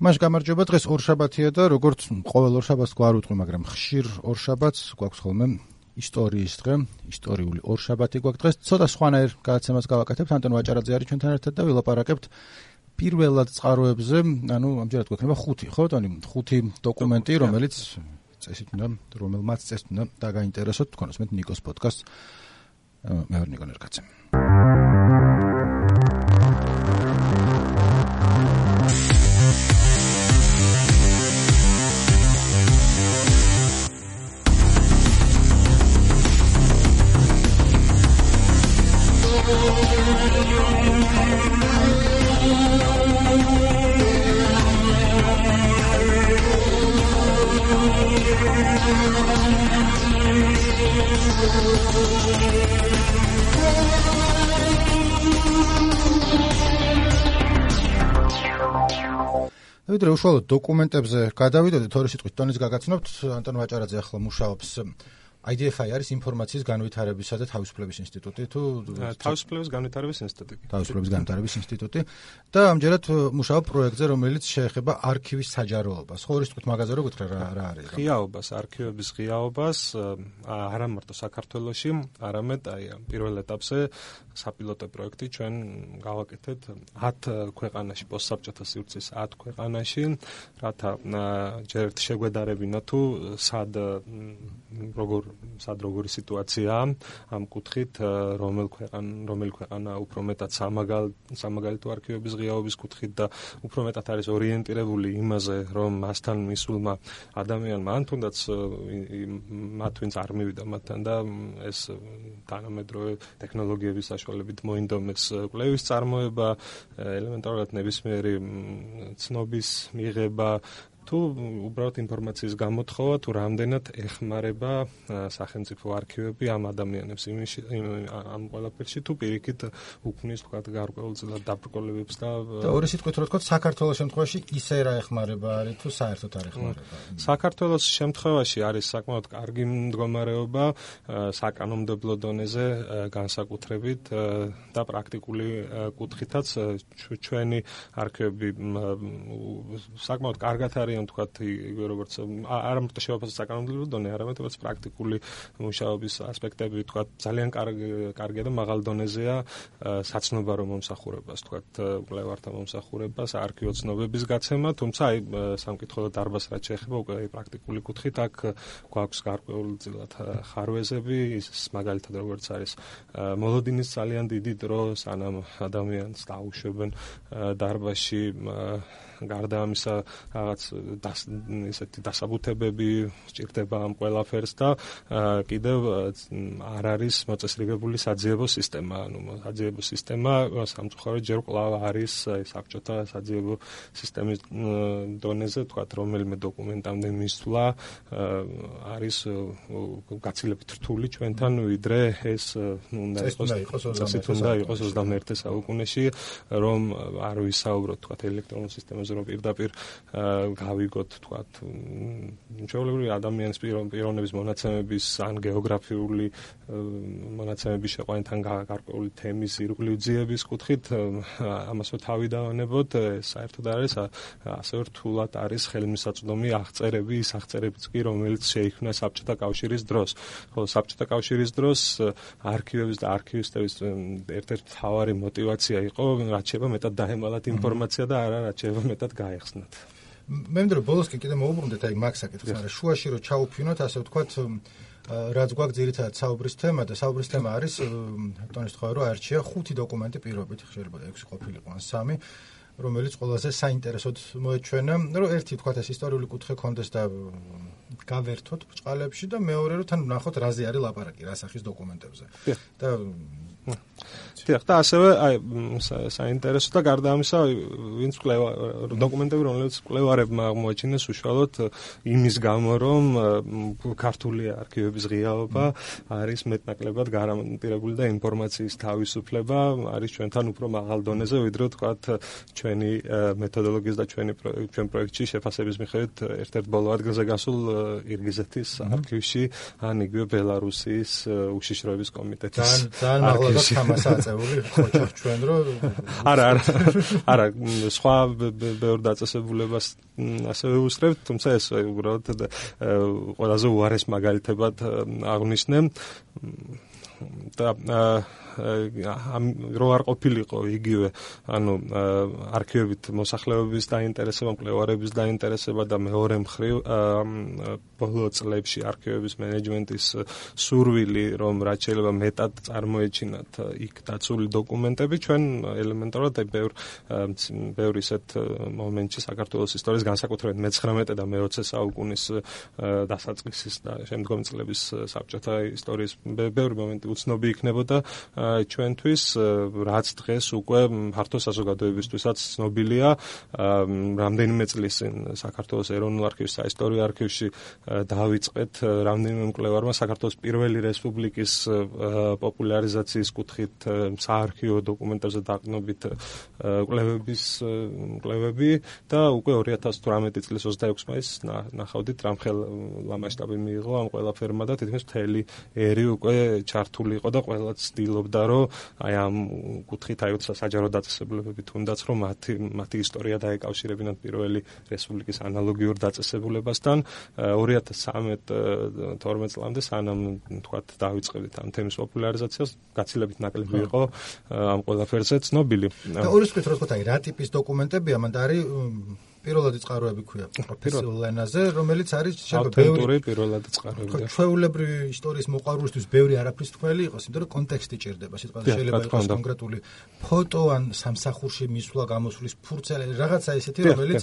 მას გამარჯობა დღეს ორშაბათია და როგორც ყოველ ორშაბათს გვარ უთყვი, მაგრამ ხშირ ორშაბათს გვაქვს ხოლმე ისტორიის დღე, ისტორიული ორშაბათი გვაქვს დღეს. ცოტა სხვანაირ გადაცემას გავაკეთებთ. ანტონ ვაჭარაძე არის ჩვენთან ერთად და ვილაპარაკებთ პირველად წყაროებზე, ანუ ამჯერად გვექნება ხუთი, ხო, თონი ხუთი დოკუმენტი, რომელიც წესით უნდა, რომელმაც წესით უნდა დაგაინტერესოთ თქვენს მე ნიკოს პოდკასტ. მე ვარ ნიკო ნერკაცე. ვიდრე უშუალოდ დოკუმენტებზე გადავიდოდეთ თორე სიტყვით ტონის გაგაცნობთ ანტონ ვაჭარაძე ახლა მუშაობს IDFI არის ინფორმაციის განვითარებისა და თავისუფლების ინსტიტუტი თუ თავისუფლების განვითარების ინსტიტუტი. თავისუფლების განვითარების ინსტიტუტი და ამჯერად მუშაობ პროექტზე, რომელიც შეეხება არქივის საჯაროობას. ხო, ის თქვით მაგაზე რო გითხრა რა რა არის? ღიაობას, არქივების ღიაობას არა მარტო საქართველოში, არამედ აი პირველ ეტაპზე საპილოტო პროექტი ჩვენ გავაკეთეთ 10 ქვეყანაში, პოსტსაბჭოთა სივრცის 10 ქვეყანაში, რათა ჯერ ერთ შეგვედარებინა თუ სად როგორ სად როგორი სიტუაციაა ამ კუთხით რომელ ქვეყან რომელი ქვეყანა უფრო მეტად სამაგალ სამაგალითო არქივების ღიაობის კუთხით და უფრო მეტად არის ორიენტირებული იმაზე რომ მასთან მისულმა ადამიანმა ან თუნდაც მათ ვინც არ მივიდა მათთან და ეს თანამედროვე ტექნოლოგიების საშუალებით მოინდომეს კვლევის წარმოება ელემენტარულად ნებისმიერი ცნობის მიღება თუ უბრალოდ ინფორმაციის გამოთხოვა თუ რამდენად ეხმარება სახელმწიფო არქივები ამ ადამიანებს იმში ამ ყველაფერში თუ პირიქით უქმნის თქვა გარკვეულწილად დაბრკოლებებს და და ორი სიტყვით რო თქვა საქართველოს შემთხვევაში ისე რა ეხმარება არის თუ საერთოდ არ ეხმარება? საქართველოს შემთხვევაში არის საკმაოდ კარგი მდგომარეობა საკანონმდებლო დონეზე განსაკუთრებით და პრაქტიკული კუთხითაც ჩვენი არქივები საკმაოდ კარგად არის არიან თქვათ იგივე როგორც არა მარტო შევაფასოთ საკანონმდებლო დონე, არამედ როგორც პრაქტიკული მუშაობის ასპექტები თქვათ ძალიან კარგი კარგია და მაღალ დონეზეა საცნობა რომ მომსახურებას თქვათ კვლევართა მომსახურებას, არქივო ცნობების გაცემა, თუმცა აი სამკითხო დარბას რაც შეეხება უკვე აი პრაქტიკული კუთხით აქ გვაქვს გარკვეულწილად ხარვეზები, ის მაგალითად როგორც არის მოლოდინის ძალიან დიდი დრო სანამ ადამიანს დაუშვებენ დარბაში გარდა ამისა რაღაც ესეთი დასაბუთებები სჭირდება ამ ყველაფერს და კიდევ არ არის მოწესრიგებული საძიებო სისტემა, ანუ საძიებო სისტემა სამწუხაროდ ჯერ კვლავ არის საბჭოთა საძიებო სისტემის დონეზე, თქვა რომელიმე დოკუმენტამდე მისვლა არის გაცილებით რთული ჩვენთან ვიდრე ეს უნდა იყოს ეს უნდა იყოს 21 საუკუნეში რომ არ ვისაუბროთ თქვა ელექტრონულ სისტემაზე ფონზე რომ პირდაპირ გავიგოთ თქვა ჩვეულებრივი ადამიანის პიროვნების მონაცემების ან გეოგრაფიული მონაცემების შეყვანთან გარკვეული თემის ირგვლივ ძიების კუთხით ამასო თავი დავანებოთ საერთოდ არის ასევე რთულად არის ხელმისაწვდომი აღწერები ის აღწერებიც კი რომელიც შეიქმნა საბჭოთა კავშირის დროს. ხო საბჭოთა კავშირის დროს არქივების და არქივისტების ერთ-ერთი მთავარი мотивация იყო რაც შეიძლება მეტად დაემალათ ინფორმაცია და არა რაც შეიძლება მეტად გაეხსნათ. მე მგონი ბოლოს კი კიდე მოუბრუნდეთ აი მაგ საკითხს, მაგრამ შუაში რო ჩაუფინოთ, ასე ვთქვათ, რაც გვაქვს ძირითადად საუბრის თემა და საუბრის თემა არის ტონის თქვა რომ არჩია ხუთი დოკუმენტი პირობით, შეიძლება 6 ყოფილიყო ან 3 რომელიც ყველაზე საინტერესოდ მოეჩვენა, რომ ერთი თქვა ეს ისტორიული კუთხე კონდეს და გავერთოთ ბჭყალებში და მეორე რომ თან ვნახოთ რაზე არის ლაპარაკი, რა სახის დოკუმენტებზე. და დიახ, და ასევე აი საინტერესო და გარდა ამისა, ვინც კლევა დოკუმენტები, რომელიც კლევარებმა აღმოაჩინეს უშუალოდ იმის გამო, რომ ქართული არქივების ღიაობა არის მეტნაკლებად გარანტირებული და ინფორმაციის თავისუფლება არის ჩვენთან უფრო მაღალ დონეზე, ვიდრე თქვათ ჩვენი მეთოდოლოგიის და ჩვენი ჩვენ პროექტში შეფასების მიხედვით ერთ-ერთ ბოლო ადგილზე გასულ ირგიზეთის არქივში ან იგივე ბელარუსის უშიშროების კომიტეტის ძალიან ძალიან სიტყვაში. თამასა აწეული ხოჭახ ჩვენ რო არა არა არა სხვა ბევრ დაწესებულებას ასევე უსწრებთ, თუმცა ეს უბრალოდ ყველაზე უარეს მაგალითებად აღნიშნე. და ამ რო არ ყოფილიყო იგივე ანუ არქივებით მოსახლეობის დაინტერესება, მკვლევარების დაინტერესება და მეორე მხრივ ბოლო წლებში არქივების მენეჯმენტის სურვილი რომ რაც შეიძლება მეტად წარმოეჩინათ იქ დაცული დოკუმენტები ჩვენ ელემენტარულად ბევრ ბევრ ისეთ მომენტში საქართველოს ისტორიის განსაკუთრებით მე-19 და მე-20 საუკუნის დასაწყისის და შემდგომი წლების საბჭოთა ისტორიის ბევრი მომენტი უცნობი იქნებოდა ჩვენთვის რაც დღეს უკვე ფართო საზოგადოებისთვისაც ცნობილია რამდენიმე წლის წინ საქართველოს ეროვნულ არქივში საისტორიო არქივში დაავიწყეთ რამდენიმე მკვლევარმა საქართველოს პირველი რესპუბლიკის პოპულარიზაციის კუთხით საარქივო დოკუმენტებზე დაყნობით კვლევების კვლევები და უკვე 2018 წლის 26 მაისს ნახავდით რამხელ მასშტაბი მიიღო ამ ყველაფერმა და თითქმის მთელი ერი უკვე ჩართული იყო და ყველაც ცდილობდა მინდოდა რომ აი ამ კუთხით აი საჯარო დაწესებულებები თუნდაც რომ მათი მათი ისტორია დაეკავშირებინათ პირველი რესპუბლიკის ანალოგიურ დაწესებულებასთან. 2013-12 წლამდე სანამ თქვათ დავიწყებდით ამ თემის პოპულარიზაციას გაცილებით ნაკლები იყო ამ ყველაფერზე ცნობილი. და ორი სიტყვით რო თქვა აი რა ტიპის დოკუმენტებია? მანდ არის პირველადი წყაროები ქვია პროფესიულ ენაზე, რომელიც არის შეიძლება ბევრი პირველადი წყაროები. ხო, ჩვეულებრივი ისტორიის მოყარულისთვის ბევრი არაფრის თქველი იყოს, იმიტომ რომ კონტექსტი ჭირდება, სიტყვაზე შეიძლება იყოს კონკრეტული ფოტო ან სამსახურში მისვლა გამოსვლის ფურცელი, რაღაცა ისეთი, რომელიც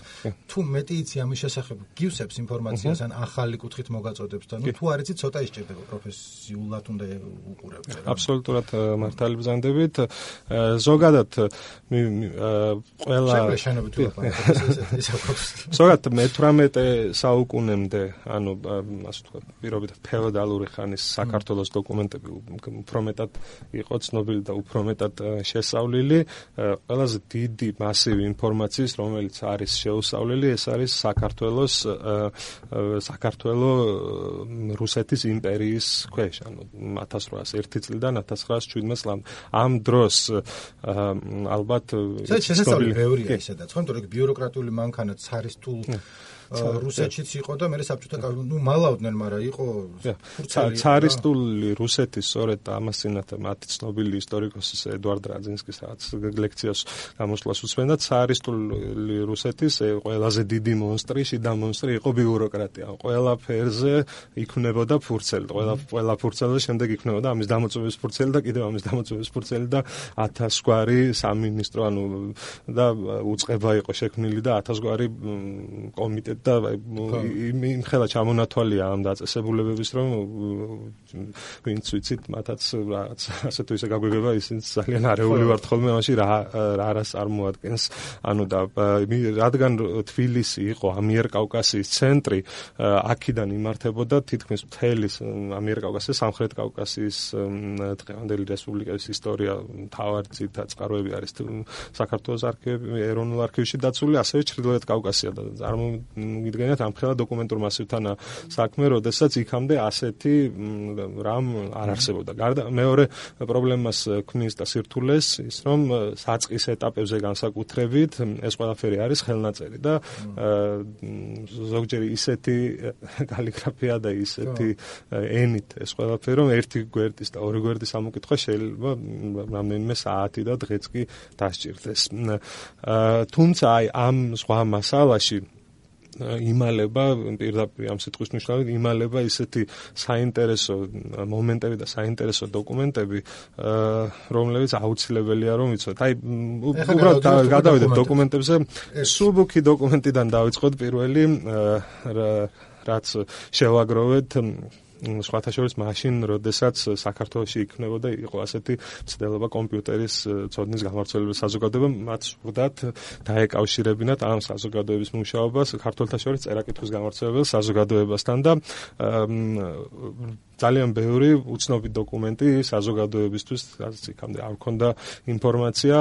თუ მეტი იცი ამის შესახებ, გივსებს ინფორმაციას ან ახალი კუთხით მოგაწოდებს და ნუ თუ არ იცი, ცოტა ისჭირდება პროფესიულად უნდა უყურებდეს. აბსოლუტურად მართალი ბზანდებით. ზოგადად ყველა შეიძლება შენობით თუ აფა ზოგადად მე-18 საუკუნემდე, ანუ ასე ვთქვათ, პირობით ფეოდალური ხანის საქართველოს დოკუმენტები უფრო მეტად იყო ცნობილი და უფრო მეტად შესწავლილი. ყველაზე დიდი მასივი ინფორმაციის, რომელიც არის შეუსავლელი, ეს არის საქართველოს საქართველოს რუსეთის იმპერიის ქვეშ, ანუ 1801 წლიდან 1917 წლამდე. ამ დროს ალბათ შესაძლებელი ბევრია ისედაც, ხო, თორე ბიუროკრატიული მანქანა მანქანა ცარისტულ რუსეთშიც იყო და მე საბჭოთა კავშირი ნუ მალავდნენ, მაგრამ იყო ცარისტული რუსეთის სწორედ ამასინათ მათი ცნობილი ისტორიკოსის ედვარდ რაძინსკის რაღაც ლექციას გამოსვლას უცმენდა ცარისტული რუსეთის ყველაზე დიდი მონსტრი, შიდა მონსტრი იყო ბიუროკრატია. ყველა ფერზე იქნებოდა ფურცელი, ყველა ყველა ფურცელი შემდეგ იქნებოდა ამის დამოწმების ფურცელი და კიდევ ამის დამოწმების ფურცელი და 1000 გვარი სამინისტრო ანუ და უצება იყო შექმნილი და 1000 გვარი კომიტეტი და იმ ხელა ჩამონათვალია ამ დაწესებულებების რომ ვინც ვიცით მათაც რაღაც ასე თუ ისე გაგვიგება ისინი ძალიან არეული ვართ ხოლმე მაშინ რა რას წარმოადგენს ანუ და რადგან თბილისი იყო ამიერკავკასიის ცენტრი აქედან იმართებოდა თითქმის მთელი ამიერკავკასიის სამხრეთ კავკასიის დღევანდელი რესპუბლიკის ისტორია თავარი ძირთა წყაროები არის საქართველოს არქივი ეროვნულ არქივში დაცული ასევე ჩრდილოეთ კავკასია და წარმო გიდგენიათ ამ ხელა დოკუმენტურ მასივთანა საქმე, როდესაც იქამდე ასეთი რამ არ არსებობდა. გარდა მეორე პრობლემას ქმნის და სირთულეს ის რომ საწყის ეტაპებზე განსაკუთრებით ეს ყველაფერი არის ხელნაწერი და ზოგჯერ ისეთი კალიგრაფია და ისეთი ენით ეს ყველაფერი რომ ერთი გვერდის და ორი გვერდის ამოკითხვა შეიძლება რამდენიმე საათი და დღეც კი დასჭირდეს. თუმცა აი ამ სხვა მასალაში იმალება პირდაპირ ამ სიტყვის მნიშვნელობით იმალება ისეთი საინტერესო მომენტები და საინტერესო დოკუმენტები რომლებიც აუცილებელია რომ ვიცოთ აი უბრალოდ გადავიდეთ დოკუმენტებზე. სუბუქი დოკუმენტიდან დავიწყოთ პირველი რაც შევაგროვეთ სხვათა შორის მაშინ, როდესაც საქართველოსი იქნებოდა იყო ასეთი ცდელობა კომპიუტერის ცოდნის გამართულების საზოგადოება, მათ სურდათ დაეკავშირებინათ ამ საზოგადოების მუშაობას საქართველოს შორის წერაკითხვის გამართულების საზოგადოებასთან და ძალიან ბევრი უცნობი დოკუმენტი საზოგადოებისთვის, რაც იქამდე არ მქონდა ინფორმაცია,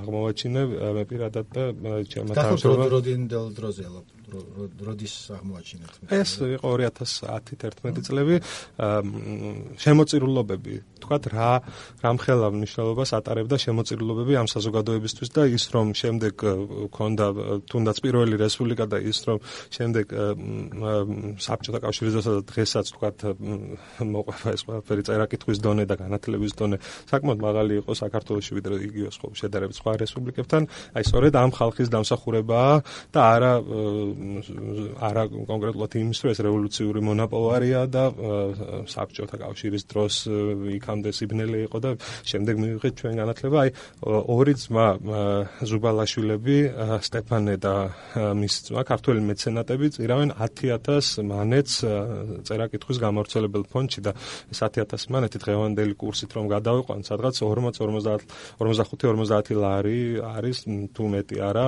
აღმოვაჩინე მე პირადად და ჩემმა თანამშრომლმა. როდის აღმოაჩინეთ ეს იყო 2010-11 წლები. შემოწირულობები. თქვათ რა რამხელა მნიშვნელობას ატარებდა შემოწირულობები ამ საზოგადოებისთვის და ის რომ შემდეგ ქონდა თუნდაც პირველი რესპუბლიკა და ის რომ შემდეგ საბჭოთა კავშირის და დღესაც თქვათ მოყვება ეს ყველაფერი წერაკითხვის დონე და განათლების დონე. საკმაოდ მაღალი იყო საქართველოსში ვიდრე იგივე სხვა შედარებით სხვა რესპუბლიკებთან. აი სწორედ ამ ხალხის დამსახურებაა და არა არა კონკრეტულად იმის რომ ეს რევოლუციური მონაპოვარია და საბჭოთა კავშირის დროს იქამდე სიბნელე იყო და შემდეგ მივიღეთ ჩვენ განათლება. აი ორი ძმა ზუბალაშვილები სტეფანე და მის ძმა ქართველი მეცენატები წირავენ 10000 მანეთს წერაკითხვის გამავრცელებელ ფონდში და ეს 10000 მანეთი დღევანდელი კურსით რომ გადავიყვან სადღაც 40 50 45 50 ლარი არის თუ მეტი არა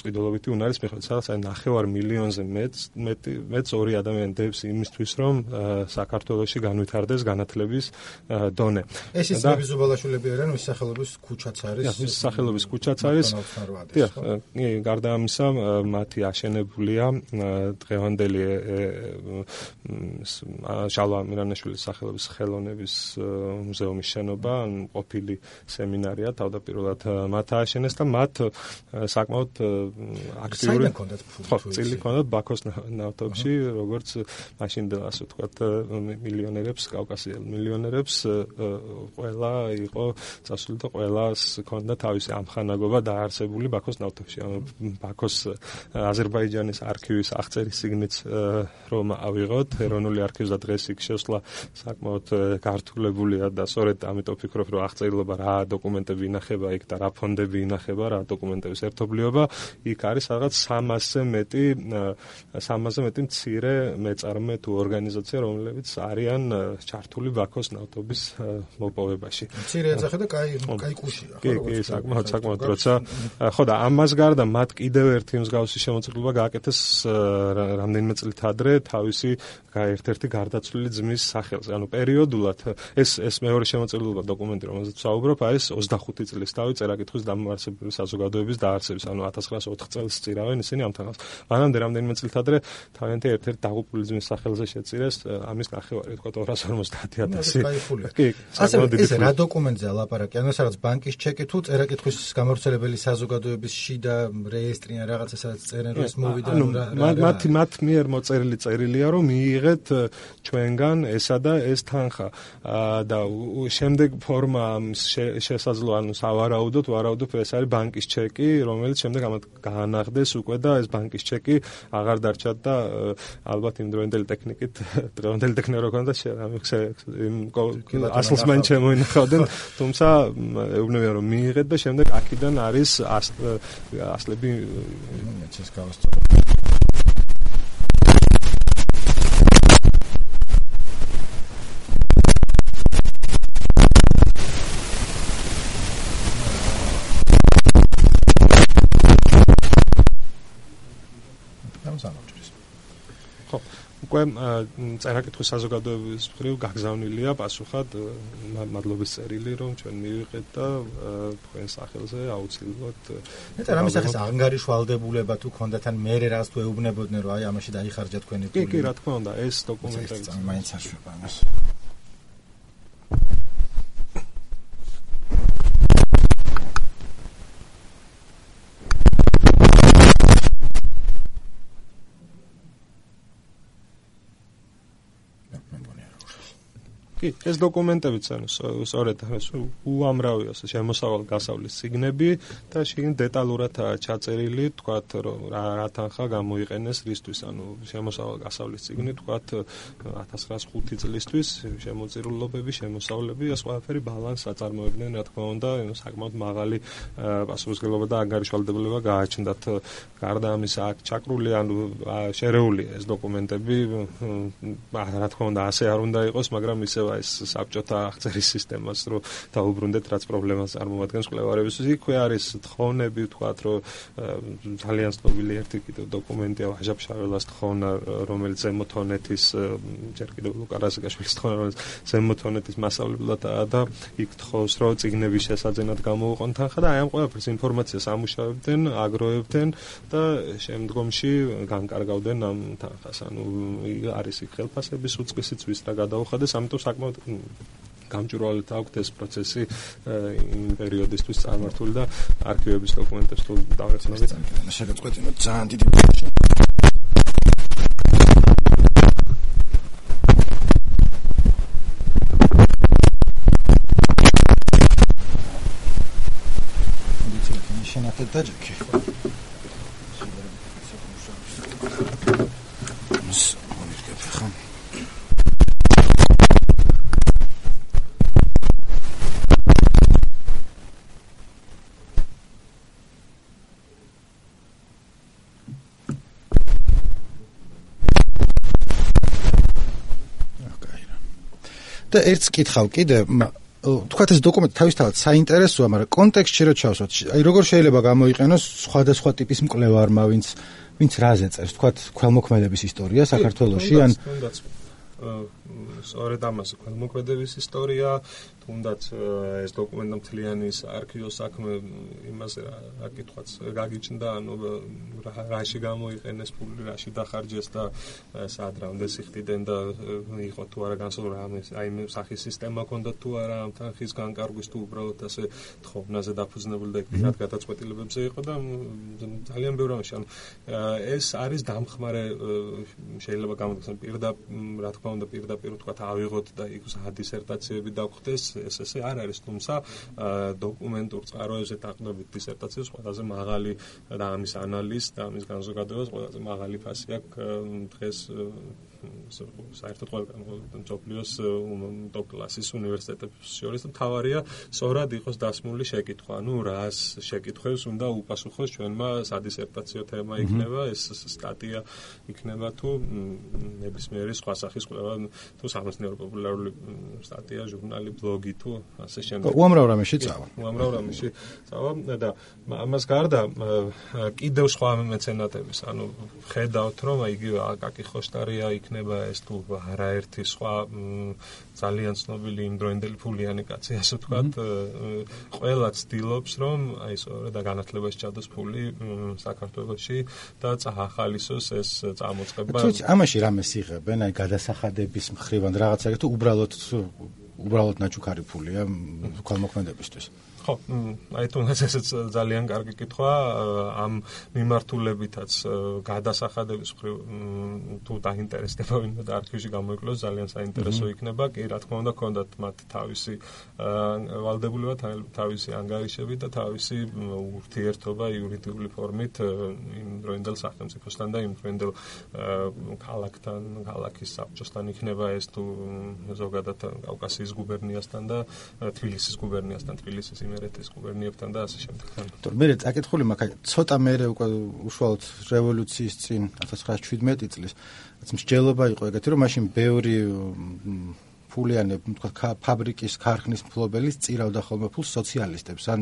სყიდულობითი უნარის მიხედვით სადაც აი ნახევარ მილიონზე მეც მეტი მეც ორი ადამიანი დებს იმისთვის რომ საქართველოსში განვითარდეს განათლების დონე. ეს ის ნები ზუბალაშვილები არიან, ვის სახელობის ქუჩაც არის. ვის სახელობის ქუჩაც არის. დიახ, გარდა ამისა, მათი აშენებულია დღევანდელი შალვა მირანაშვილის სახელობის ხელოვნების მუზეუმის შენობა, ან ყოფილი სემინარია თავდაპირველად მათ ააშენეს და მათ საკმაოდ აქტიური ქონდათ ხო წილი ქონდათ ბაქოს ნავთობში როგორც მაშინ ასე ვთქვათ მილიონერებს კავკასიელ მილიონერებს ყველა იყო წასული და ყველას ქონდა თავისი ამხანაგობა დაარსებული ბაქოს ნავთობში. ანუ ბაქოს აზერბაიჯანის არქივის აღწერის სიგნით რომ ავიღოთ ეროვნული არქივს და დღეს იქ შესვლა საკმაოდ გართულებულია და სწორედ ამიტომ ვფიქრობ რომ აღწერილობა რა დოკუმენტები ინახება იქ და რა ფონდები ინახება რა დოკუმენტების ერთობლიობა იქ არის რაღაც 300-ზე მეტი 300-ზე მეტი მცირე მეწარმე თუ ორგანიზაცია, რომლებიც არიან ჩართული ბაქოს ნავთობის მოპოვებაში. მცირე ეძახა და კაი კაი კუშია. კი, კი, საკმაოდ საკმაოდ როცა ხო და ამას გარდა მათ კიდევ ერთი მსგავსი შემოწირულობა გააკეთეს რამდენიმე წლით ადრე თავისი ერთ-ერთი გარდაცვლილი ძმის სახელზე. ანუ პერიოდულად ეს ეს მეორე შემოწირულობა დოკუმენტი, რომელზეც ვსაუბრობ, არის 25 წლის თავი წერაკითხვის დამაარსებელი საზოგადოების დაარსების, ანუ 1904 წელს წირავენ ისინი ამ თანხას. მანამდე რამდენიმე წლით ადრე თავიანთი ერთ-ერთ დაღუპული ძმის სახელზე შეწირეს ამის ნახევარი, თქვა 250000. კი, დიდი. ეს რა დოკუმენტზე ლაპარაკი? ანუ სადაც ბანკის ჩეკი თუ წერაკითხვის გამავრცელებელი საზოგადოების შიდა რეესტრი ან რაღაცა სადაც წერენ რომ ეს მოვიდა რა რა მათ მათ მიერ მოწერილი წერილია რომ მიიღეთ ჩვენგან ესა და ეს თანხა და შემდეგ ფორმა შესაძლო ანუ სავარაუდოდ ვარაუდობ ეს არის ბანკის ჩეკი რომელიც შემდეგ ამათ გაანაღდეს უკვე და ეს ბანკის ჩეკი აღარ დარჩათ და ალბათ იმ დროინდელი ტექნიკით დროინდელი ტექნიკა რო ქონდა ამიხსე იმ ასლს მან შემოინახავდნენ. თუმცა ეუბნებიან რომ მიიღეთ და შემდეგ აქედან არის ასლები მეცეს უკვე წერაკითხვის საზოგადოების მხრივ გაგზავნილია პასუხად მადლობის წერილი რომ ჩვენ მივიღეთ და თქვენ სახელზე აუცილებლად მეტად ამის ახალ ანგარიშვალდებულება თუ ქონდათ ან მე რაღაც თუ ეუბნებოდნენ რომ აი ამაში დაიხარჯა თქვენი პული კი კი რა თქმა უნდა ეს დოკუმენტები მაინც არ შვება ამას კი, ეს დოკუმენტებიც ანუ სწორედ ეს უამრავი ასე შემოსავალ გასავლის სიგნები და შიგნით დეტალურად ჩაწერილი, თქვათ რომ რა რა თანხა გამოიყენეს რისთვის, ანუ შემოსავალ გასავლის სიგნი, თქვათ 1905 წლისთვის შემოწირულობები, შემოსავლები, ეს ყველაფერი ბალანსს აწარმოებდნენ, რა თქმა უნდა, საკმაოდ მაღალი პასუხისგებლობა და ანგარიშვალდებულება გააჩნდათ. გარდა ამისა, აქ ჩაკრული ანუ შერეული ეს დოკუმენტები, რა თქმა უნდა, ასე არ უნდა იყოს, მაგრამ ისევ ეს საბჭოთა აღწერის სისტემას, რომ დაუბრუნდეთ რაც პრობლემას წარმოადგენს კვლევარების. იქვე არის თხოვნები, თქვათ, რომ ძალიან ცნობილი ერთი კიდევ დოკუმენტია ვაჟაფშაველას თხოვნა, რომელიც ზემოთონეთის ჯერ კიდევ ლუკა რაზიკაშვილის თხოვნა, რომელიც ზემოთონეთის მასშტაბებადაა და იქ თხოვს, რომ ციგნების შესაძენად გამოუყონ თანხა და აი ამ ყველაფერს ინფორმაციას ამუშავებდნენ, აგროვებდნენ და შემდგომში განკარგავდნენ ამ თანხას. ანუ არის იქ ხელფასების უწყისიც ვის რა გადაუხადეს, ამიტომ საკმაოდ გამჭვირვალედ აქვთ ეს პროცესი იმ პერიოდისთვის წარმართული და არქივების დოკუმენტებს თუ დავეხსნებით. შეგაწყვეტინოთ ძალიან დიდი პროცესი. შენახეთ დაჯექი. და ერთს კითხავ კიდე თქვათ ეს დოკუმენტი თავისთავად საინტერესოა, მაგრამ კონტექსტში რო ჩავსვათ, აი როგორ შეიძლება გამოიყენოს სხვადასხვა ტიპის მკვლევარმა, ვინც ვინც რაზე წერს, თქვათ ქველმოქმედების ისტორია საქართველოსში ან სწორედ ამას ქველმოქმედების ისტორია, თუნდაც ეს დოკუმენტი მთლიანი არქივო საქმე იმას რა კითხვაც გაგიჩნდა ანუ რაში გამოიყენეს ფული რაში დახარჯეს და სად რამდენს იხდიდნენ და იყო თუ არა განსაზღვრა აი მე სახის სისტემა ქონდა თუ არა ამ თანხის განკარგვის თუ უბრალოდ ასე თხოვნაზე დაფუძნებული და იქ გადაწყვეტილებებზე იყო და ძალიან ბევრი ამაში ანუ ეს არის დამხმარე შეიძლება გამოდგეს პირდაპირ რა თქმა უნდა პირდაპირ თქვა ავიღოთ და იქ სადისერტაციები დაგვხდეს ეს ესე არ არის, თუმცა დოკუმენტურ წყაროებზე დაყნობით დისერტაციის ყველაზე მაღალი და ამის ანალიზ და ამის განზოგადებას ყველაზე მაღალი ფასი აქვს დღეს საერთოდ ყველგან ჯობლიოს ტოპ კლასის უნივერსიტეტებს შორის და თავარია სწორად იყოს დასმული შეკითხვა. ნუ რას შეკითხვებს უნდა უპასუხოს ჩვენმა სადისერტაციო თემა იქნება, ეს სტატია იქნება თუ ნებისმიერი სხვა სახის ყველა თუ სამეცნიერო პოპულარული სტატია, ჟურნალი, ბლოგი თუ ასე შემდეგ. უამრავ რამეში წავა. უამრავ რამეში წავა და ამას გარდა კიდევ სხვა მეცენატების, ანუ ხედავთ რომ იგივე აკაკი ხოშტარია იქნება იქნება ეს თუ არაერთი სხვა ძალიან ცნობილი იმდროინდელი ფულიანი კაცი ასე ვთქვათ ყველა ცდილობს რომ აი სწორედ და განათლებაში ჩადოს ფული საქართველოში და წაახალისოს ეს წამოწყება. თუმცა ამაში რამეს იღებენ აი გადასახადების მხრივან რაღაცა თუ უბრალოდ უბრალოდ ნაჩუქარი ფულია ქალმოქმედებისთვის ხო, აი თუნდაც ესეც ძალიან კარგი კითხვა ამ მიმართულებითაც გადასახადების მხრივ თუ დაინტერესდება ვინმე და არქივში გამოიკლოს ძალიან საინტერესო იქნება. კი, რა თქმა უნდა, კონდათ მათ თავისი ვალდებულება, თავისი ანგარიშები და თავისი ურთიერთობა იურიდიული ფორმით იმ დროინდელ სახელმწიფოსთან და იმ დროინდელ ქალაქთან, ქალაქის საბჭოსთან იქნება ეს თუ ზოგადად კავკასიის გუბერნიასთან და თბილისის გუბერნიასთან, თბილისის იმ იმერეთის გუბერნიებთან და ასე შემდეგ. თორე მე წაკითხული მაქვს, ცოტა მე უკვე უშუალოდ რევოლუციის წინ 1917 წლის, რაც მსჯელობა იყო ეგეთი, რომ მაშინ ბევრი ფულიანი, თქვა ფაბრიკის ქარხნის მფლობელის წირავდა ხოლმე ფულს სოციალისტებს ან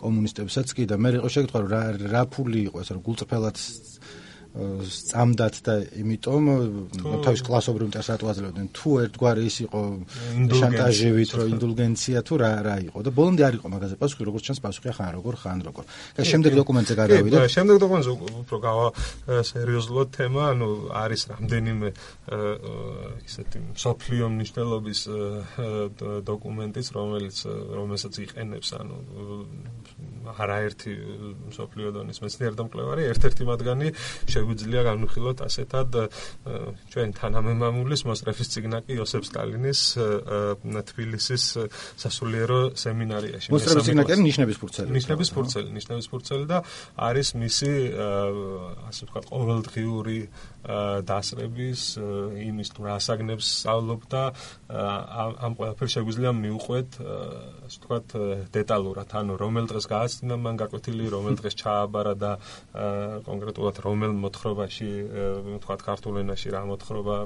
კომუნისტებსაც კი და მე იყო შეკითხვა რომ რა რა ფული იყო ეს რომ გულწრფელად სწამდათ და იმიტომ თავის კლასობრივ მტერს ატვაძლებდნენ თუ ერთგვარი ის იყო შანტაჟივით რომ ინდულგენცია თუ რა რა იყო და ბოლომდე არ იყო მაგაზე პასუხი როგორც ჩანს პასუხი ხან როგორ ხან როგორ. და შემდეგ დოკუმენტზე გადავიდე შემდეგ დოკუმენტზე უფრო გავა სერიოზულად თემა ანუ არის რამდენიმე ისეთი სოფლიო მნიშვნელობის დოკუმენტიც რომელიც რომელსაც იყენებს ანუ არაერთი სოფლიო დონის მეცნიერ და მკვლევარი ერთ-ერთი მათგანი შეგვიძლია განვიხილოთ ასეთად ჩვენ თანამემამულის მოსტრეფის ციგნაკი იოსებ სტალინის თბილისის სასულიერო სემინარიაში. მოსტრეფის ციგნაკი ნიშნების ფურცელი. ნიშნების ფურცელი ნიშნების ფურცელი და არის მისი ასე ვთქვათ ყოველდღიური დასრების იმის თუ რასაგნებს სწავლობ და ამ ყველაფერს შეგვიძლია მიუყვეთ ასე ვთქვათ დეტალურად. ანუ რომელ დღეს გააცნო მან გაკვეთილი რომელ დღეს ჩააბარა და კონკრეტულად რომელ მოთხრობაში თქვა ქართულ ენაში რა მოთხრობა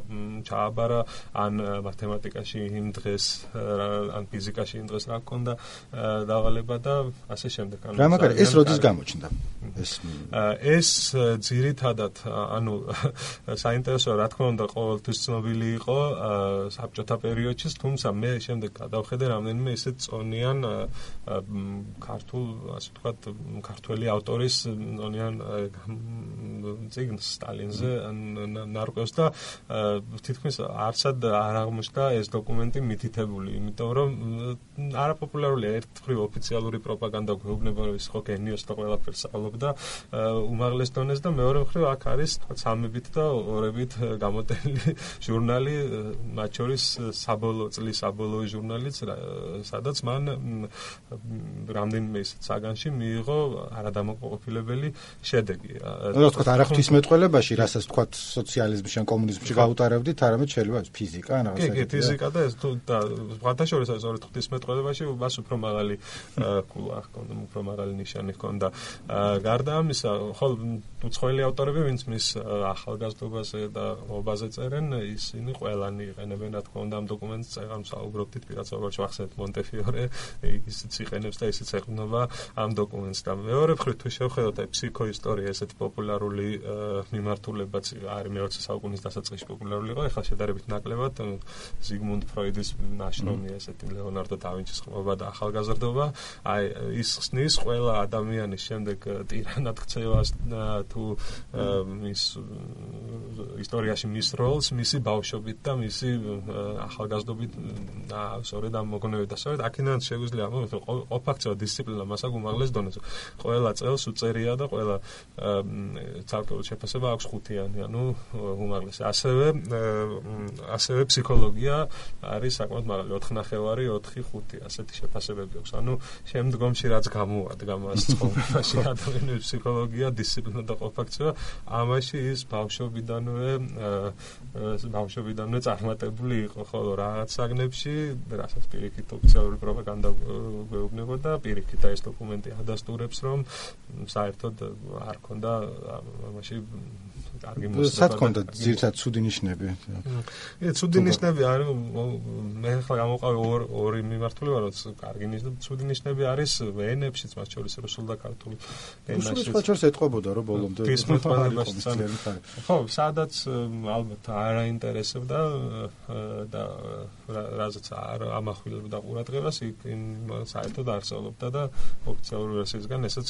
ჩააბარა. ან მათემატიკაში იმ დღეს ან ფიზიკაში იმ დღეს რა გქონდა დავალება და ასე შემდეგ. ანუ რა მაგარი ეს როდის გამოჩნდა? ეს ეს ძირითადად ანუ საინტერესოა რა თქმა უნდა ყოველთვის ცნობილი იყო საბჭოთა პერიოდში თუმცა მე შემდეგ გადავხედე რამდენიმე ისეთ წონიან ქართულ ასე ვთქვათ ქართველი ავტორის წონიან ციგნს სტალინზე ნარკვევს და თითქმის არცად არ აღმოჩნდა ეს დოკუმენტი მითითებული, იმიტომ რომ არაპოპულარულია ერთფრი ოფიციალური პროპაგანდა გვეუბნება ის ხო გენიოს და ყველაფერს სწავლობდა უმაღლეს დონეს და მეორე მხრივ აქ არის თქვა სამებით და ორებით გამოტენილი ჟურნალი, მათ შორის საბოლოო წლის საბოლოო ჟურნალიც, სადაც მან რამდენიმე საგანში მიიღო არადამოყოფილებელი შედეგი. რა თქვა არა ღვთისმეტყველებაში, რასაც თქვა სოციალიზმში ან კომუნიზმში გაუტარებდით, არამედ შეიძლება ფიზიკა ან რაღაცა. კი, კი, ფიზიკა და ეს თუ და ფათაშორის არის ორი ღვთისმეტყველებაში, მას უფრო მაღალი კულა ჰქონდა, უფრო მაღალი ნიშანი ჰქონდა. გარდა ამისა, ხოლ უცხოელი ავტორები, ვინც მის ახალგაზრდობაზე და ობაზე წერენ, ისინი ყველანი იყენებენ, რა თქმა უნდა, ამ დოკუმენტს წერან საუბრობდით პირაცობაში ახსენეთ მონტეფიორე, ისიც იყენებს და ისიც ეყნობა ამ დოკუმენტს და მეორე მხრივ თუ შევხედოთ აი ფსიქოისტორია ესეთი პოპულარული მიმართულებაც არის მე-20 საუკუნის დასაწყისში პოპულარული იყო, ეხლა შედარებით ნაკლებად ზიგმუნდ ფროიდის ნაშრომი ესეთი ლეონარდო დავინჩის ხმობა და ახალგაზრდობა, აი ის ხსნის ყველა ადამიანის შემდეგ ტირანად ქცევას თუ ის ისტორიაში მის როლს, მისი ბავშვობით და მისი ახალგაზრდობით და სწორედ ამ მოგონებით და სწორედ აქედან შეგვიძლია ამბობთ, ოფაქციო დისციპლინა მასაკ უმაღლეს დონეზე. ყველა წელს უწერია და ყველა ცალკეულ შეფასება აქვს ხუთიანი, ანუ უმაღლესი. ასევე ასევე ფსიქოლოგია არის საკმაოდ მაღალი, 4 ნახევარი, 4 5, ასეთი შეფასებები აქვს. ანუ შემდგომში რაც გამოადგა მას ცხოვრებაში ადამიანის ფსიქოლოგია, დისციპლინა და ყოფაქცია, ამაში ის ბავშვობიდანვე ბავშვობიდანვე წარმატებული იყო, ხოლო რაღაც საგნებში, რასაც პირიქით ოფიციალური პროპაგანდა გვეუბნებოდა, პირიქით ეს დოკუმენტი ადასტურებს, რომ საერთოდ არ ქონდა ამაში კარგი სათქონდა ძირთად ცუდი ნიშნები. ე ცუდი ნიშნები არის მე ახლა გამოყავი ორ ორი მიმართულება რაც კარგი ნიშნები ცუდი ნიშნები არის ენებშიც მათ შორის რუსულ და ქართულ ენაში. რუსულ მათ შორის ეთყობოდა რომ ბოლომდე ხო, სადაც ალბათ არ აინტერესებდა და რაზეც არ ამახვილებდა ყურადღებას იქ საერთოდ არ სწავლობდა და ოფიციალური ვერსიისგან ესეც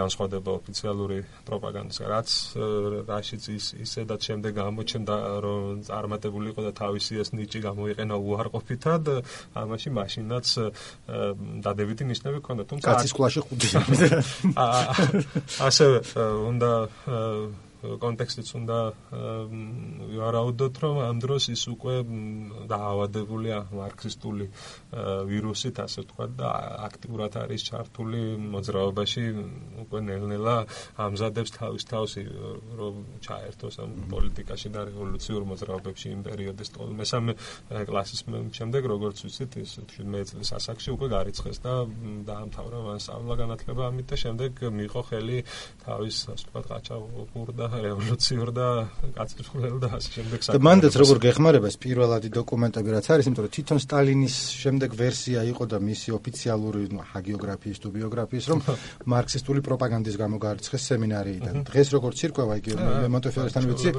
განსხვავდება ოფიციალური პროპაგანდისგან რაც რა რაშიც ის ისედაც შემდეგ გამოჩნდა რომ წარმატებული იყო და თავისი ეს ნიჭი გამოიყენა უარყოფითად ამაში მაშინაც დადებითი ნიშნები ჰქონდა თუმცა კაცის კლასში ხუთი. ასევე უნდა კონტექსტიც უნდა ვარაუდოთ, რომ ამ დროს ის უკვე დაავადებულია მარქსისტული ვირუსით, ასე ვთქვათ და აქტიურად არის ჩართული მოძრაობაში, უკვე ნელ-ნელა ამზადებს თავის თავს რომ ჩაერთოს ამ პოლიტიკაში და რევოლუციურ მოძრაობებში იმ პერიოდის მესამე კლასის შემდეგ, როგორც ვიცით, ის 17 წლის ასაკში უკვე გარიცხეს და დაამთავრა მან სწავლა განათლება. ამით და შემდეგ მიიღო ხელი თავის, ასე ვთქვათ, ყაჩაღურ და რევოლუციურ და კაცისხლელ და ასე შემდეგ საქმე. და მანდაც როგორ გეხმარება ეს პირველადი დოკუმენტები რაც არის, იმიტომ რომ თვითონ სტალინის შემდეგ ვერსია იყო და მისი ოფიციალური ჰაგიოგრაფიის თუ ბიოგრაფიის რომ მარქსისტული პროპაგანდის გამო გაარცხეს სემინარიიდან. დღეს როგორ ცირკვევა იგი მონტეფიორესთან ვიცი,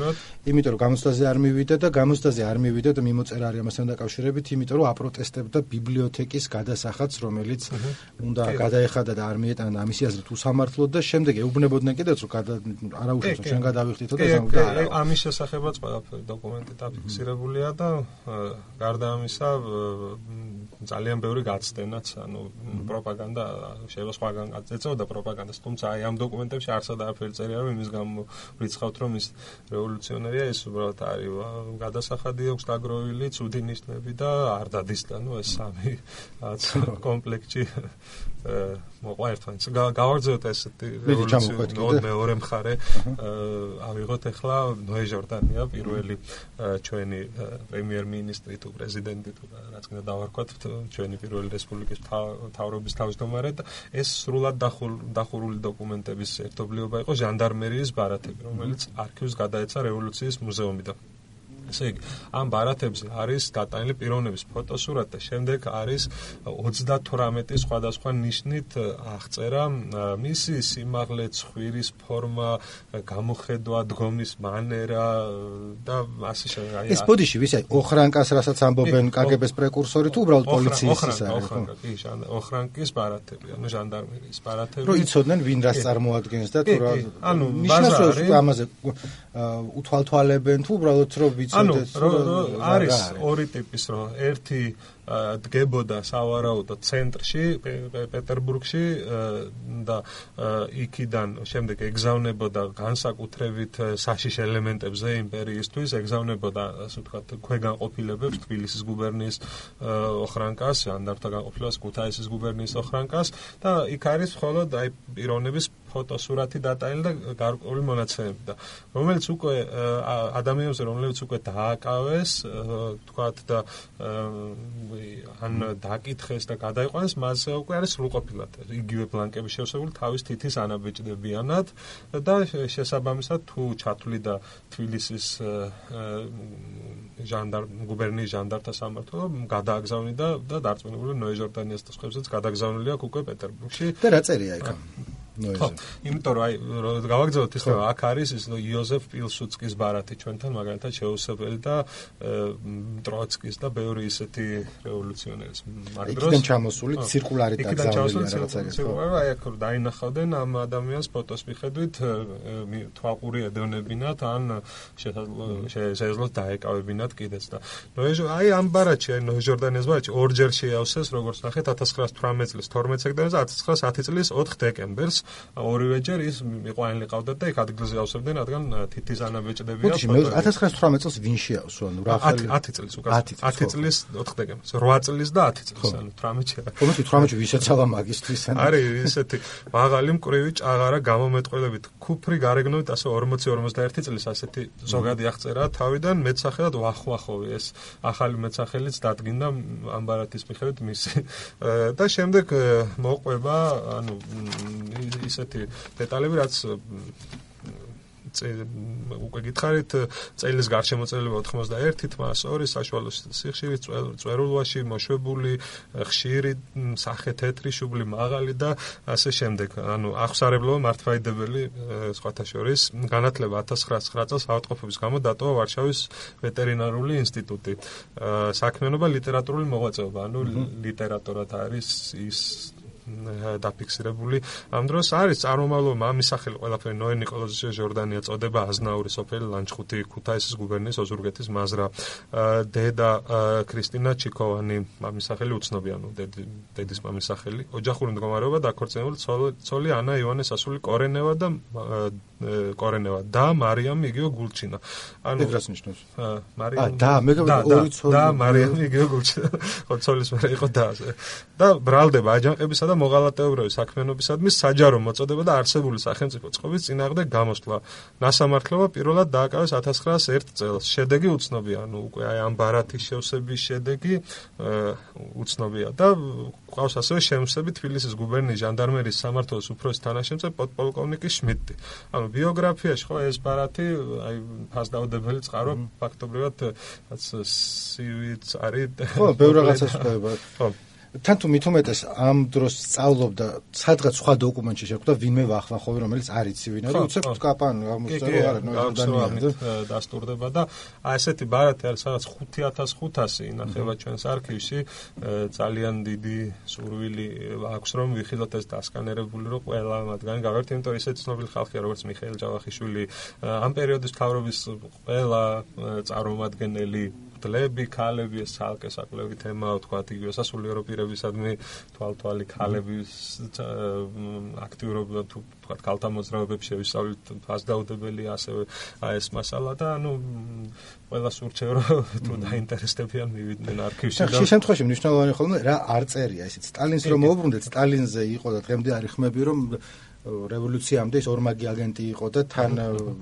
იმიტომ რომ გამოცდაზე არ მივიდა და გამოცდაზე არ მივიდა და მიმოწერა არის ამასთან დაკავშირებით, იმიტომ რომ აპროტესტებდა ბიბლიოთეკის გადასახადს, რომელიც უნდა გადაეხადა და არ მიეტანა ამისი აზრით უსამართლოდ და შემდეგ ეუბნებოდნენ კიდეც რომ არაუშავო შენ გადავიხდით და სამდა ამის შესახებაც ყველაფერი დოკუმენტი დაფიქსირებულია და გარდა ამისა ძალიან ბევრი გაცდენაც ანუ პროპაგანდა შეიძლება სხვაგან ეწოდა პროპაგანდას თუმცა აი ამ დოკუმენტებში არსად არაფერი წერია რომ იმის გამო ვიცხავთ რომ ის რევოლუციონერია ეს უბრალოდ არის გადასახადი აქვს დაგროვილი ცუდი ნიშნები და არ დადის და ნუ ეს სამი რაც კომპლექტი მოყვა ერთმანეთს. გავარძევთ ესეთი რევოლუციური მეორე მხარე. ავიღოთ ახლა ნოე ჟორდანია პირველი ჩვენი პრემიერ-მინისტრი თუ პრეზიდენტი თუ რაც კიდე დავარქვათ ჩვენი პირველი რესპუბლიკის თავრობის თავმჯდომარე და ეს სრულად დახურული დოკუმენტების ერთობლიობა იყო ჟანდარმერიის ბარათები რომელიც არქივს გადაეცა რევოლუციის მუზეუმიდან ესე იგი ამ ბარათებზე არის დატანილი პიროვნების ფოტოსურათი და შემდეგ არის 38 სხვადასხვა ნიშნით აღწერა მისი სიმაღლე, ცხვირის ფორმა, გამოხედვა, დგომის მანერა და ასე შემდეგ. ეს ბოდიში ვისი ოხრანკას რასაც ამბობენ კგბ-ს პრეკურსორი თუ უბრალოდ პოლიციის ის არის ხო? კი, ოხრანკის ბარათები, ანუ ჟანდარმერიის ბარათები. რო იცოდნენ ვინ რას წარმოადგენს და თუ რა ანუ ბაზარი ამაზე უთვალთვალებენ თუ უბრალოდ რო ვიცი ანუ არის ორი ტიპის რო ერთი დგებოდა სავარაუდო ცენტრში პეტერბურგში და იქიდან შემდეგ ეგზავნებოდა განსაკუთრებით საშიშ ელემენტებზე იმპერიისთვის ეგზავნებოდა ასე ვთქვათ ქვეგანყოფილებებს თბილისის გუბერნიის ოხრანკას ანდართა განყოფილებას ქუთაისის გუბერნიის ოხრანკას და იქ არის მხოლოდ აი პიროვნების ფოტოსურათი დატანილი და გარკვეული მონაცემები და რომელიც უკვე ადამიანებზე რომლებიც უკვე დააკავეს თქვათ და ან დაკითხეს და გადაიყვანეს მასზე უკვე არის სრულყოფილად იგივე ბლანკები შევსებული თავის თითის ანაბეჭდებიანად და შესაბამისად თუ ჩათვლიდა თბილისის ჟანდარ გუბერნიის ჟანდართა სამმართველო გადააგზავნიდა და დარწმუნებული ნოე ჟორდანიას და სხვებსაც გადაგზავნილი აქვს უკვე პეტერბურგში. და რა წერია იქ ხო, იმიტომ რომ აი გავაგზავნოთ ის რომ აქ არის ის იოზეფ პილსუცკის ბარათი ჩვენთან მაგალითად შეუსებელი და ტროცკის და ბევრი ისეთი რევოლუციონერის მაგ დროს. იქიდან ჩამოსული ცირკულარი დაგზავნილია რაღაცა ხო. აი აქ დაინახავდნენ ამ ადამიანს ფოტოს მიხედვით თვალყური ედონებინათ ან შესაძლოა დაეკავებინათ კიდეც და ნუ აი ამ ბარათში აი ნო ჟორდანიას ბარათში ორჯერ შეავსეს როგორც ნახეთ 1918 წლის 12 სექტემბერს 1910 წლის 4 დეკემბერს ორივეჯერ ის მიყვანილი ყავდათ და იქ ადგილზე ავსებდნენ, რადგან თითის ანაბეჭდებია. ბუთში მე 1918 წელს ვინ შეავსო, ანუ რა ხელი 10 წლის უკვე 10 წლის 4 დეკემბერს, 8 წლის და 10 წლის, ანუ 18-ში. ხომ 18-ში ვიშეცალა მაგისტრის ან არის ისეთი მაღალი მკვრივი ჭაღარა გამომეტყველებით, ქუფრი გარეგნობით ასე 40-51 წლის ასეთი ზოგადი აღწერა თავიდან. მეცახელად ვახვახოვი ეს ახალი მეცახელიც დადგინდა ამბარათის მიხედვით მისი. და შემდეგ მოყვება ანუ ისეთი დეტალები, რაც უკვე გითხარით წელის გარშემოწელება 91 თმას 2 საშუალო სიხშირის წვერულვაში მოშვებული ხშირი სახე თეთრი შუბლი მაღალი და ასე შემდეგ. ანუ აღსარებლობა მართვაიდებელი სხვათა შორის განათლება 1909 წელს ავადმყოფობის გამო დატოვა ვარშავის ვეტერინარული ინსტიტუტი. საქმიანობა ლიტერატურული მოღვაწეობა. ანუ ლიტერატურად არის ის დაფიქსირებული. ამ დროს არის წარმომავლო მამის სახელი ყველაფერი ნოე ნიკოლოზის ჟორდანია წოდება აზნაური სოფელი ლანჩხუთი ქუთაისის გუბერნიის ოზურგეთის მაზრა. დედა ქრისტინა ჩიკოვანი მამის სახელი უცნობიანო დედის მამის სახელი. ოჯახური მდგომარეობა დაქორწინებული ცოლი ანა ივანეს ასული კორენევა და კორენევა და მარიამ იგიო გულჩინა. ანუ ეს რას ნიშნავს? მარიამ. აა და მე ორი ცოლი და მარიამ იგიო გულჩინა. ხო ცოლის მე იყო და და ბრალდება აჯანყებისა და მოღალატეობრივი საქმიანობისადმი საჯარო მოწოდება და არსებული სახელმწიფო წყობის წინააღმდეგ გამოსვლა. ნასამართლობა პირველად დააკავეს 1901 წელს. შედეგი უცნობია, ანუ უკვე აი ამ ბარათის შევსების შედეგი უცნობია და ყავს ასევე შემსები თბილისის გუბერნიის ჟანდარმერიის სამართლის უფროსი თანაშემწე პოდპოლკოვნიკი შმიდტი. ანუ ბიოგრაფიაში ხო ეს ბარათი აი ფასდაუდებელი წყარო ფაქტობრივად რაც სივიც არის ხო ბევრ რაღაცას ხვდება. ხო თან თუ მithumetes ამ დროს სწავლობდა სადღაც სხვა დოკუმენტში შეხვდა ვინმე ვახვახოვი რომელიც არ იცი ვინ არის უცებ კაპან გამოსწორო არა ნოიდანიანი დასტურდება და აი ესეთი ბარათი არის სადღაც 5500 ინახება ჩვენს არქივში. ძალიან დიდი სურვილი აქვს რომ ვიხილოთ ეს დასკანერებული რომ ყველა მათგანი გავერთ იმიტომ ისეთ ცნობილი ხალხია როგორც მიხეილ ჯავახიშვილი. ამ პერიოდის თავრობის ყველა წარმომადგენელი დლები, ქალები, ეს ცალკე საკლები თემაა, თქვა იგივე სასულიერო პირებისადმი თვალთვალი ქალების აქტიურობა თუ თქვა ქალთა მოძრაობებს შევისწავლით ფასდაუდებელი ასევე აი ეს მასალა და ანუ ყველა სურჩევ რომ თუ დაინტერესდებიან მივიდნენ არქივში და ხშირ შემთხვევაში მნიშვნელოვანი ხოლმე რა არ წერია ისიც სტალინს რომ მოუბრუნდეთ სტალინზე იყო და დღემდე არის ხმები რომ რევოლუციამდე ის ორმაგი აგენტი იყო და თან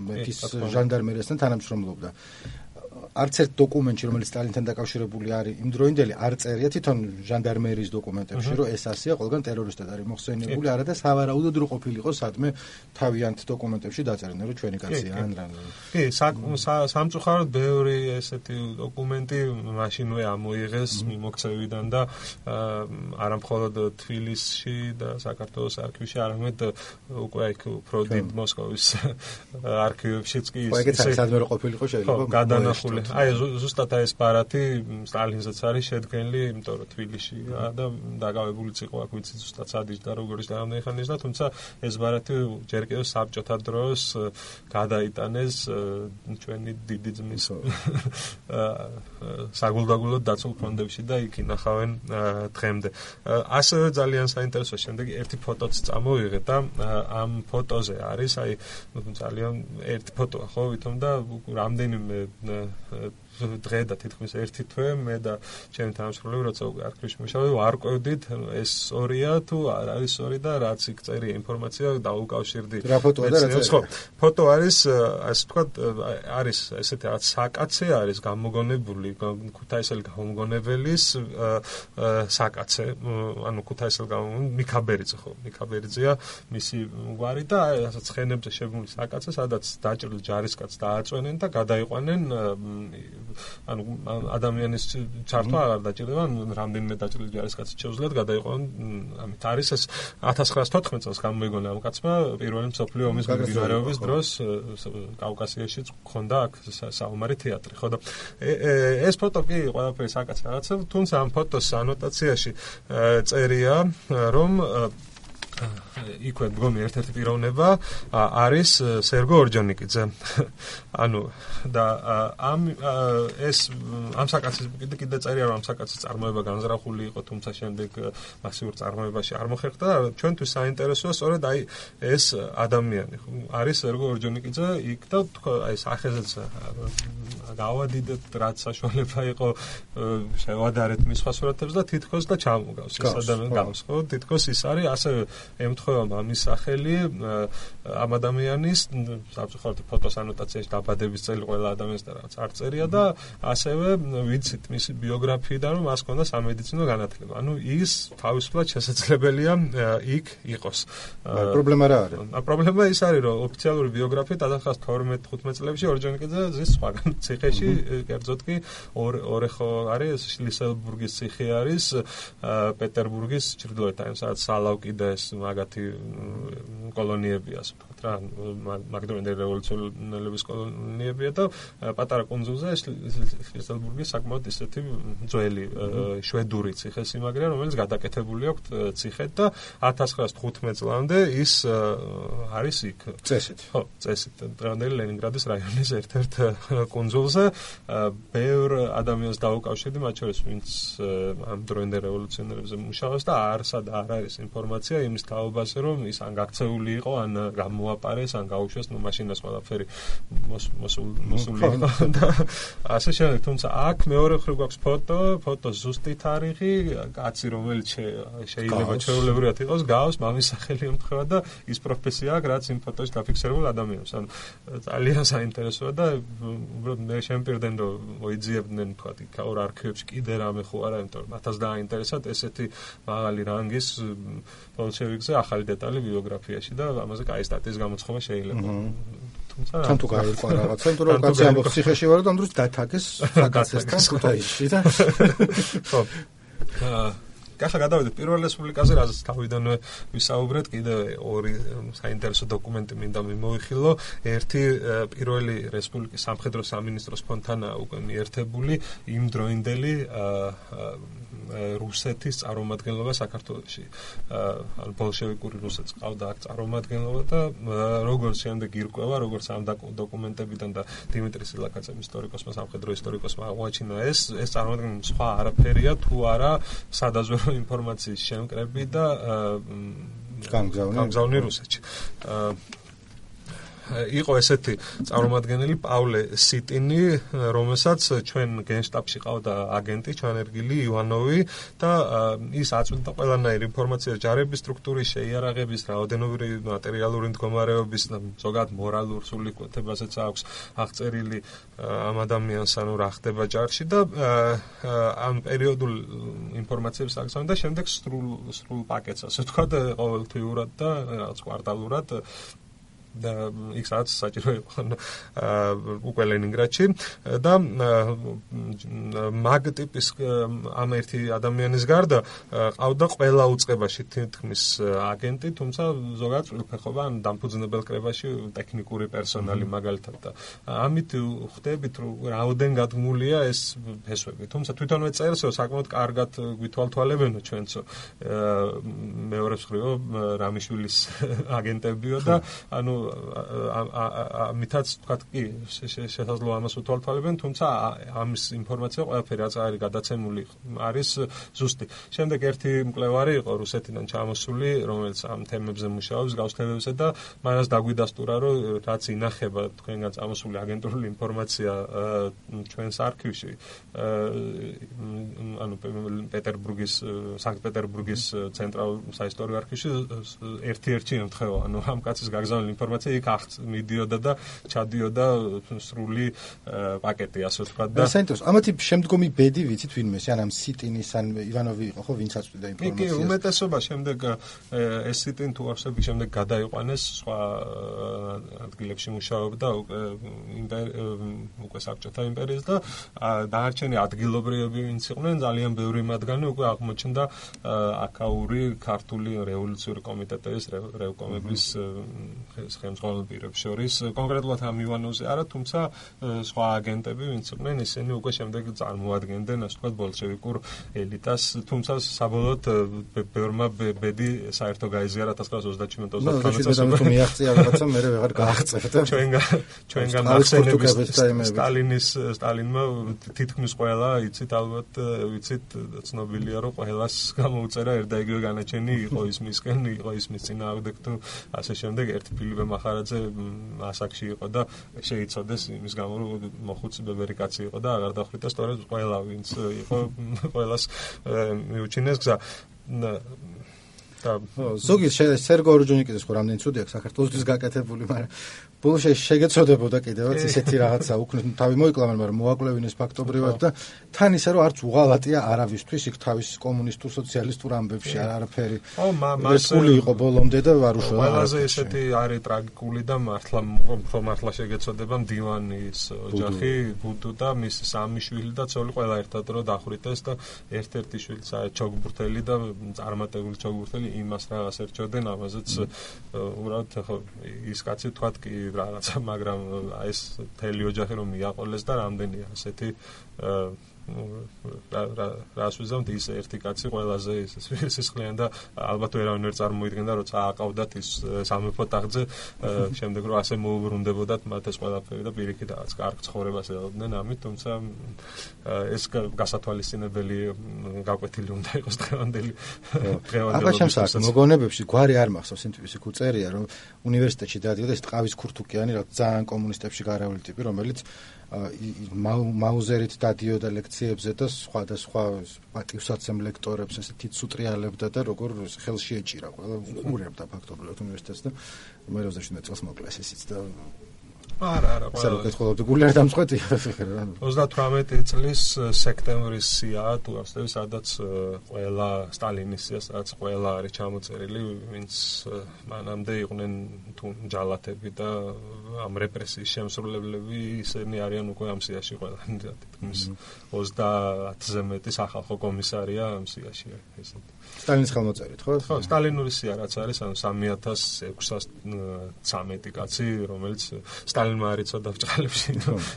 მეთის ჟანდარმერიასთან თანამშრომლობდა. არც ერთ დოკუმენტში, რომელიც სტალინთან დაკავშირებული არის, იმ დროინდელი არ წერია თვითონ ჟანდარმერიის დოკუმენტებში, რომ ეს ასია, ყველგან ტერორისტად არის მოხსენებული, არა და სავარაუდოდ რო ყოფილიყო სადმე თავიანთ დოკუმენტებში დაწერენ, რომ ჩვენი კაცია ან რა. კი, სამწუხაროდ ბევრი ესეთი დოკუმენტი მაშინვე ამოიღეს მიმოქცევიდან და არა მხოლოდ თბილისში და საქართველოს არქივში, არამედ უკვე იქ უფრო დიდ მოსკოვის არქივებშიც კი ის სადმე რო ყოფილიყო შეიძლება გადანახული აი ზუსტად ეს პარათი სტალინზეც არის შედგენილი, იმიტომ რომ თბილისშია და დაგავებულიც იყო აქ ვიცი ზუსტად სადის და როგორიც და რამდენი ხანის და თუმცა ეს პარათი ჯერ კიდევ საბჭოთა დროს გადაიტანეს ჩვენი დიდი ძმის საგულდაგულოდ დაცულ ფონდებში და იქ ინახავენ დღემდე. ასევე ძალიან საინტერესო შემდეგი ერთი ფოტოც წამოვიღე და ამ ფოტოზე არის აი ძალიან ერთი ფოტოა ხო ვითომ და რამდენიმე uh, დღე და თითქმის ერთი თვე მე და ჩემი თანამშრომლები როცა უკვე არქივში მუშაობდი ვარკვევდით ეს ორია თუ არ არის ორი და რაც იქ წერია ინფორმაცია დაუკავშირდი. რა ფოტოა და რა ხო ფოტო არის ასე ვთქვათ არის ესეთი რაც საკაცე არის გამოგონებული ქუთაისელი გამოგონებელის საკაცე. ანუ ქუთაისელი გამოგონებული მიქაბერიძე ხო მიქაბერიძეა მისი გვარი და ასე ცხენებზე შეგმული საკაცე სადაც დაჭრილ ჯარისკაც დააწვენენ და გადაიყვანენ ანუ ადამიანის ჩართვა აღარ დაჭირდება, რამდენიმე დაჭრილი ჯარისკაცი შეუძლიათ გადაიყვანონ, ამით. არის ეს 1914 წელს გამოიგონა ამ კაცმა პირველი მსოფლიო ომის მიმდინარეობის დროს კავკასიაში გქონდა აქ საომარი თეატრი, ხო და ეს ფოტო კი ყველაფერი საკაც რაღაცა, თუმცა ამ ფოტოს ანოტაციაში წერია, რომ იქვე მგონი ერთ-ერთი პიროვნება არის სერგო ორჯონიკიძე. ანუ და ამ ეს ამ საკაცის კიდე კიდე წერია რომ ამ საკაცის წარმოება განზრახული იყო, თუმცა შემდეგ მასიურ წარმოებაში არ მოხერხდა. ჩვენთვის საინტერესოა სწორედ აი ეს ადამიანი. არის სერგო ორჯონიკიძე იქ და აი სახეზეც გავადიდეთ რაც საშუალება იყო შევადარეთ მის სხვა სურათებს და თითქოს და ჩამოგავს ეს ადამიანი გავს ხო? თითქოს ის არის ასე ემთხვევა მის სახელი ამ ადამიანის საფრთხეთ ფოტოს ანოტაციაში დაბადების წელი ყველა ადამიანს და რაც არ წერია და ასევე ვიცით მისი ბიოგრაფიიდან რომ მას ჰქონდა სამედიცინო განათლება. ანუ ის თავისუფლად შესაძლებელია იქ იყოს. პრობლემა რა არის? პრობლემა ის არის რომ ოფიციალური ბიოგრაფია 1912-15 წლებში ორჯონიკიძე ზის სხვაგან ციხეში კერძოდ კი ორეხო არის შლისელბურგის ციხე არის პეტერბურგის ჩრდილოეთ აი სადაც სალავკიდეს მაგათი კოლონიები ასე ვთქვათ რა მაგდონელი რევოლუციონერების კოლონიებია და პატარა კონძულზე შლესელბურგი საკმაოდ ისეთი ძველი შვედური ციხესიმაგრეა რომელიც გადაკეთებული აქვს ციხედ და 1915 წლამდე ის არის იქ. წესით. ხო წესით. დღევანდელი ლენინგრადის რაიონის ერთ-ერთ კონძულზე ბევრ ადამიანს დაუკავშირდი მათ შორის ვინც ამ დროინდელ რევოლუციონერებზე მუშაობს და არსა და არ არის ინფორმაცია იმის თაობაზე რომ ის ან გაქცეული იყო ან გამოაპარეს ან გაუშვეს ნუ მაშინაც ყველაფერი მოსული იყო და ასე შემდეგ. თუმცა აქ მეორე ხრივ გვაქვს ფოტო ფოტო ზუსტი თარიღი კაცი რომელიც შეიძლება ჩვეულებრივად იყოს გავს მამის სახელი ემთხვევა და ის პროფესია აქვს რაც იმ ფოტოში დაფიქსირებულ ადამიანს ანუ ძალიან საინტერესოა და უბრალოდ მე შემპირდნენ რომ მოიძიებდნენ თქვა იქ ორ არქივებში კიდე რამე ხო არა იმიტომ რომ მათაც დააინტერესათ ესეთი მაღალი რანგის ბოლშევიკზე ახალი დეტალი ბიოგრაფიაში და ამაზე კაი სტატიის გამოცხობა შეიძლება. თუმცა თან თუ გაიყვა რაღაცა, იმიტომ რომ კაცი ამბობს ციხეში ვარ და ამ დროს დათაგეს საკაცესთან ქუთაისში და ხო. აა კახა გადავიდეთ პირველ რესპუბლიკაზე, რაზეც თავიდანვე ვისაუბრეთ, კიდე ორი საინტერესო დოკუმენტი მინდა მიმოიხილო. ერთი პირველი რესპუბლიკის სამხედრო სამინისტროს ფონდთან უკვე მიერთებული იმ დროინდელი რუსეთის წარმომადგენლობა საქართველოში. ანუ ბოლშევიკური რუსეთს ყავდა აქ წარმომადგენლობა და როგორც შემდეგ ირკვევა, როგორც ამ დოკუმენტებიდან და დიმიტრი სილაკაძემ ისტორიკოსმა, სამხედრო ისტორიკოსმა აღმოაჩინა ეს ეს წარმომადგენლობა სხვა არაფერია თუ არა სადაზვერო ინფორმაციის შემკრები და გამგზავნე გამგზავნე რუსეთში. იყო ესეთი წარმომადგენელი პავლე სიტინი, რომელსაც ჩვენ გენშტაბში ყავდა აგენტი ჩანერგილი ივანოვი და ის აწვდიდა ყველანაირ ინფორმაციას ჯარების სტრუქტურის შეიარაღების, რაოდენობრივი მატერიალური მდგომარეობის და ზოგადად მორალურ სულიკეთებასაც აქვს აღწერილი ამ ადამიანს ანუ რა ხდება ჯარში და ამ პერიოდულ ინფორმაციებს აღსანა და შემდეგ სრულ სრულ პაკეტს ასე თქვა ყოველთვიურად და რაღაც კვარტალურად და იქ სადაც საჭირო იყო უკვე ლენინგრადში. და მაგ ტიპის ამ ერთი ადამიანის გარდა ყავდა ყველა უצებაში თითქმის აგენტი, თუმცა ზოგადად ფეხობა ან დამფუძნებელ კრებაში ტექნიკური პერსონალი მაგალითად. და ამით ხვდებით რომ რაოდენ გადმულია ეს ფესვები. თუმცა თვითონვე წერსო საკმაოდ კარგად გვითვალთვალებენო ჩვენცო მეორე მხრივ რამიშვილის აგენტებიო და ანუ ამითაც თქვა კი შესაძლოა ამას უთვალთვალებენ, თუმცა ამის ინფორმაცია ყველაფერი რაც არის გადაცემული არის ზუსტი. შემდეგ ერთი მკვლევარი იყო რუსეთიდან ჩამოსული, რომელიც ამ თემებზე მუშაობს გავსხლებებზე და მანას დაგვიდასტურა, რომ რაც ინახება თქვენგან წამოსული აგენტურული ინფორმაცია ჩვენს არქივში ანუ პეტერბურგის სანქტ-პეტერბურგის ცენტრალურ საისტორიო არქივში ერთ-ერთი ემთხვევა, ანუ ამ კაცის გაგზავნილი ინფორმაცია იქ ახ მიდიოდა და ჩადიოდა სრული პაკეტი ასე ვთქვა და საინტერესო ამათი შემდგომი ბედი ვიცით ვინმე ან ამ სიტინის ან ივანოვი იყო ხო ვინც აწვდიდა ინფორმაციას კი უმეტესობა შემდეგ ეს სიტინ თუ არსები შემდეგ გადაიყვანეს სხვა ადგილებში მუშაობდა უკვე საბჭოთა იმპერიის და დაარჩენი ადგილობრივები ვინც იყვნენ ძალიან ბევრი მათგანი უკვე აღმოჩნდა აკაური ქართული რევოლუციური კომიტეტის რევკომების ხელმძღვანელ პირებს შორის კონკრეტულად ამ ივანოვზე არა, თუმცა სხვა აგენტები, ვინც იყვნენ, ისინი უკვე შემდეგ წარმოადგენდნენ, ასე ვთქვათ, ბოლშევიკურ ელიტას, თუმცა საბოლოოდ ბევრმა ბედი საერთო გაიზიარა 1929 წელს. მიაღწია რაღაცა, მე ვეღარ გააღწევ. ჩვენგან ჩვენგან ახსენების სტალინის სტალინმა თითქმის ყველა იცით ალბათ ვიცით ცნობილია რომ ყველას გამოუწერა ერთ და იგივე განაჩენი იყო ის მისკენ იყო ის მის წინააღმდეგ თუ ასე შემდეგ ერთი ფილიპე მახარაძე ასაკში იყო და შეიცოდეს იმის გამო რომ მოხუცი ბებერი კაცი იყო და აღარ დახვრიტა სწორედ ყველა ვინც იყო ყველას მიუჩინეს გზა. და ზოგი სერგო ორჯონიკიძეს ხო რამდენი ცუდი აქვს საქართველოსთვის გაკეთებული მაგრამ ბოლოში შეგეცოდებოდა კიდევაც ისეთი რაღაცა უქნეს თავი მოიკლა მაგრამ მოაკლევინეს ფაქტობრივად და თან ისე რომ არც უღალატია არავისთვის იქ თავის კომუნისტურ სოციალისტურ ამბებში არაფერი ო მასული იყო ბოლომდე და ვარუშო ყველაზე ესეთი არის ტრაგიკული და მართლა ხო მართლა შეგეცოდება მდივანის ოჯახი ბუდუ. და მის სამი შვილი და ცოლი ყველა ერთად რო დახვრიტეს და ერთ-ერთი შვილი საერთოდ ჩოგბურთელი და წარმატებული ჩოგბურთელი იმას რაღაც ერჩოდნენ ამაზეც უბრალოდ ხო ის კაცი თქვათ კი რაღაცა, მაგრამ ეს თელი ოჯახი რომ მიაყოლეს და რამდენია ასეთი რას ვიზამთ ის ერთი კაცი ყველაზე ის სისხლიან და ალბათ ვერავინ ვერ წარმოიდგენდა როცა აყავდათ ის სამეფო ტახტზე შემდეგ რომ ასე მოუბრუნდებოდათ მათ ეს ყველაფერი და პირიქით რაღაც კარგ ცხოვრებას ელოდნენ ამით თუმცა ეს გასათვალისწინებელი გაკვეთილი უნდა იყოს დღევანდელი დღევანდელი აბა შემსაკ მოგონებებში გვარი არ მახსოვს ინტვისი კუწერია რომ უნივერსიტეტში დადიოდა ეს ტყავის ქურთუკიანი რა ძალიან კომუნისტებში გარეული ტიპი რომელიც მაუზერით დადიოდა ლექციებზე და სხვა და სხვა პატივსაცემ ლექტორებს ესეთი ცუტრიალებდა და როგორ ხელში ეჭირა ყველა უყურებდა ფაქტობრივად უნივერსიტეტს და მე 27 წელს მოკლეს ისიც და არა, არა, ყველა. ასე რომ გული არ დამწყვეტი. 38 წლის სექტემბრის სია თუ ასე სადაც ყველა სტალინის სია სადაც ყველა არის ჩამოწერილი, ვინც მანამდე იყვნენ თუ ჯალათები და ამ რეპრესიის შემსრულებლები, ისინი არიან უკვე ამ სიაში ყველა. თითქმის 30-ზე მეტი სახალხო კომისარია ამ სიაში ესეთი. სტალინის ხელმოწერით, ხო? ხო, სტალინური სია რაც არის, ანუ 3613 კაცი, რომელიც სტალინმა არიწოდა ბჭყალებში,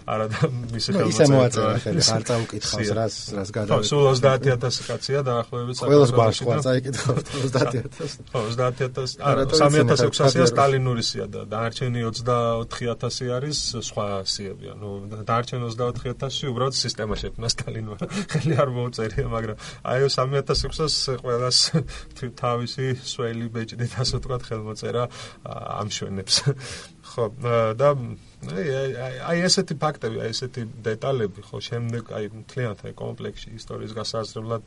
არა და მისი ხელმოწერით. ისე მოაწერა ხელი, არ წაუკითხავს რას, რას გადავიდა. ხო, 30000 კაცია დაახლოებით საქართველოს გვარს ხო წაიკითხავს 30000. ხო, 30000. არა, 3600-ია სტალინური სია და დანარჩენი 24000 არის სხვა სიები, ანუ დანარჩენი 24000-ში უბრალოდ სისტემა შექმნა სტალინმა. ხელი არ მოუწერია, მაგრამ აი 3600-ს ყველა მას თავისი სველი ბეჭდით ასე ვთქვათ ხელმოწერა ამშვენებს. ხო და აი ესეთი ფაქტები, აი ესეთი დეტალები, ხო, შემდეგ აი მთლიანად აი კომპლექსში ისტორიის გასაზრდებლად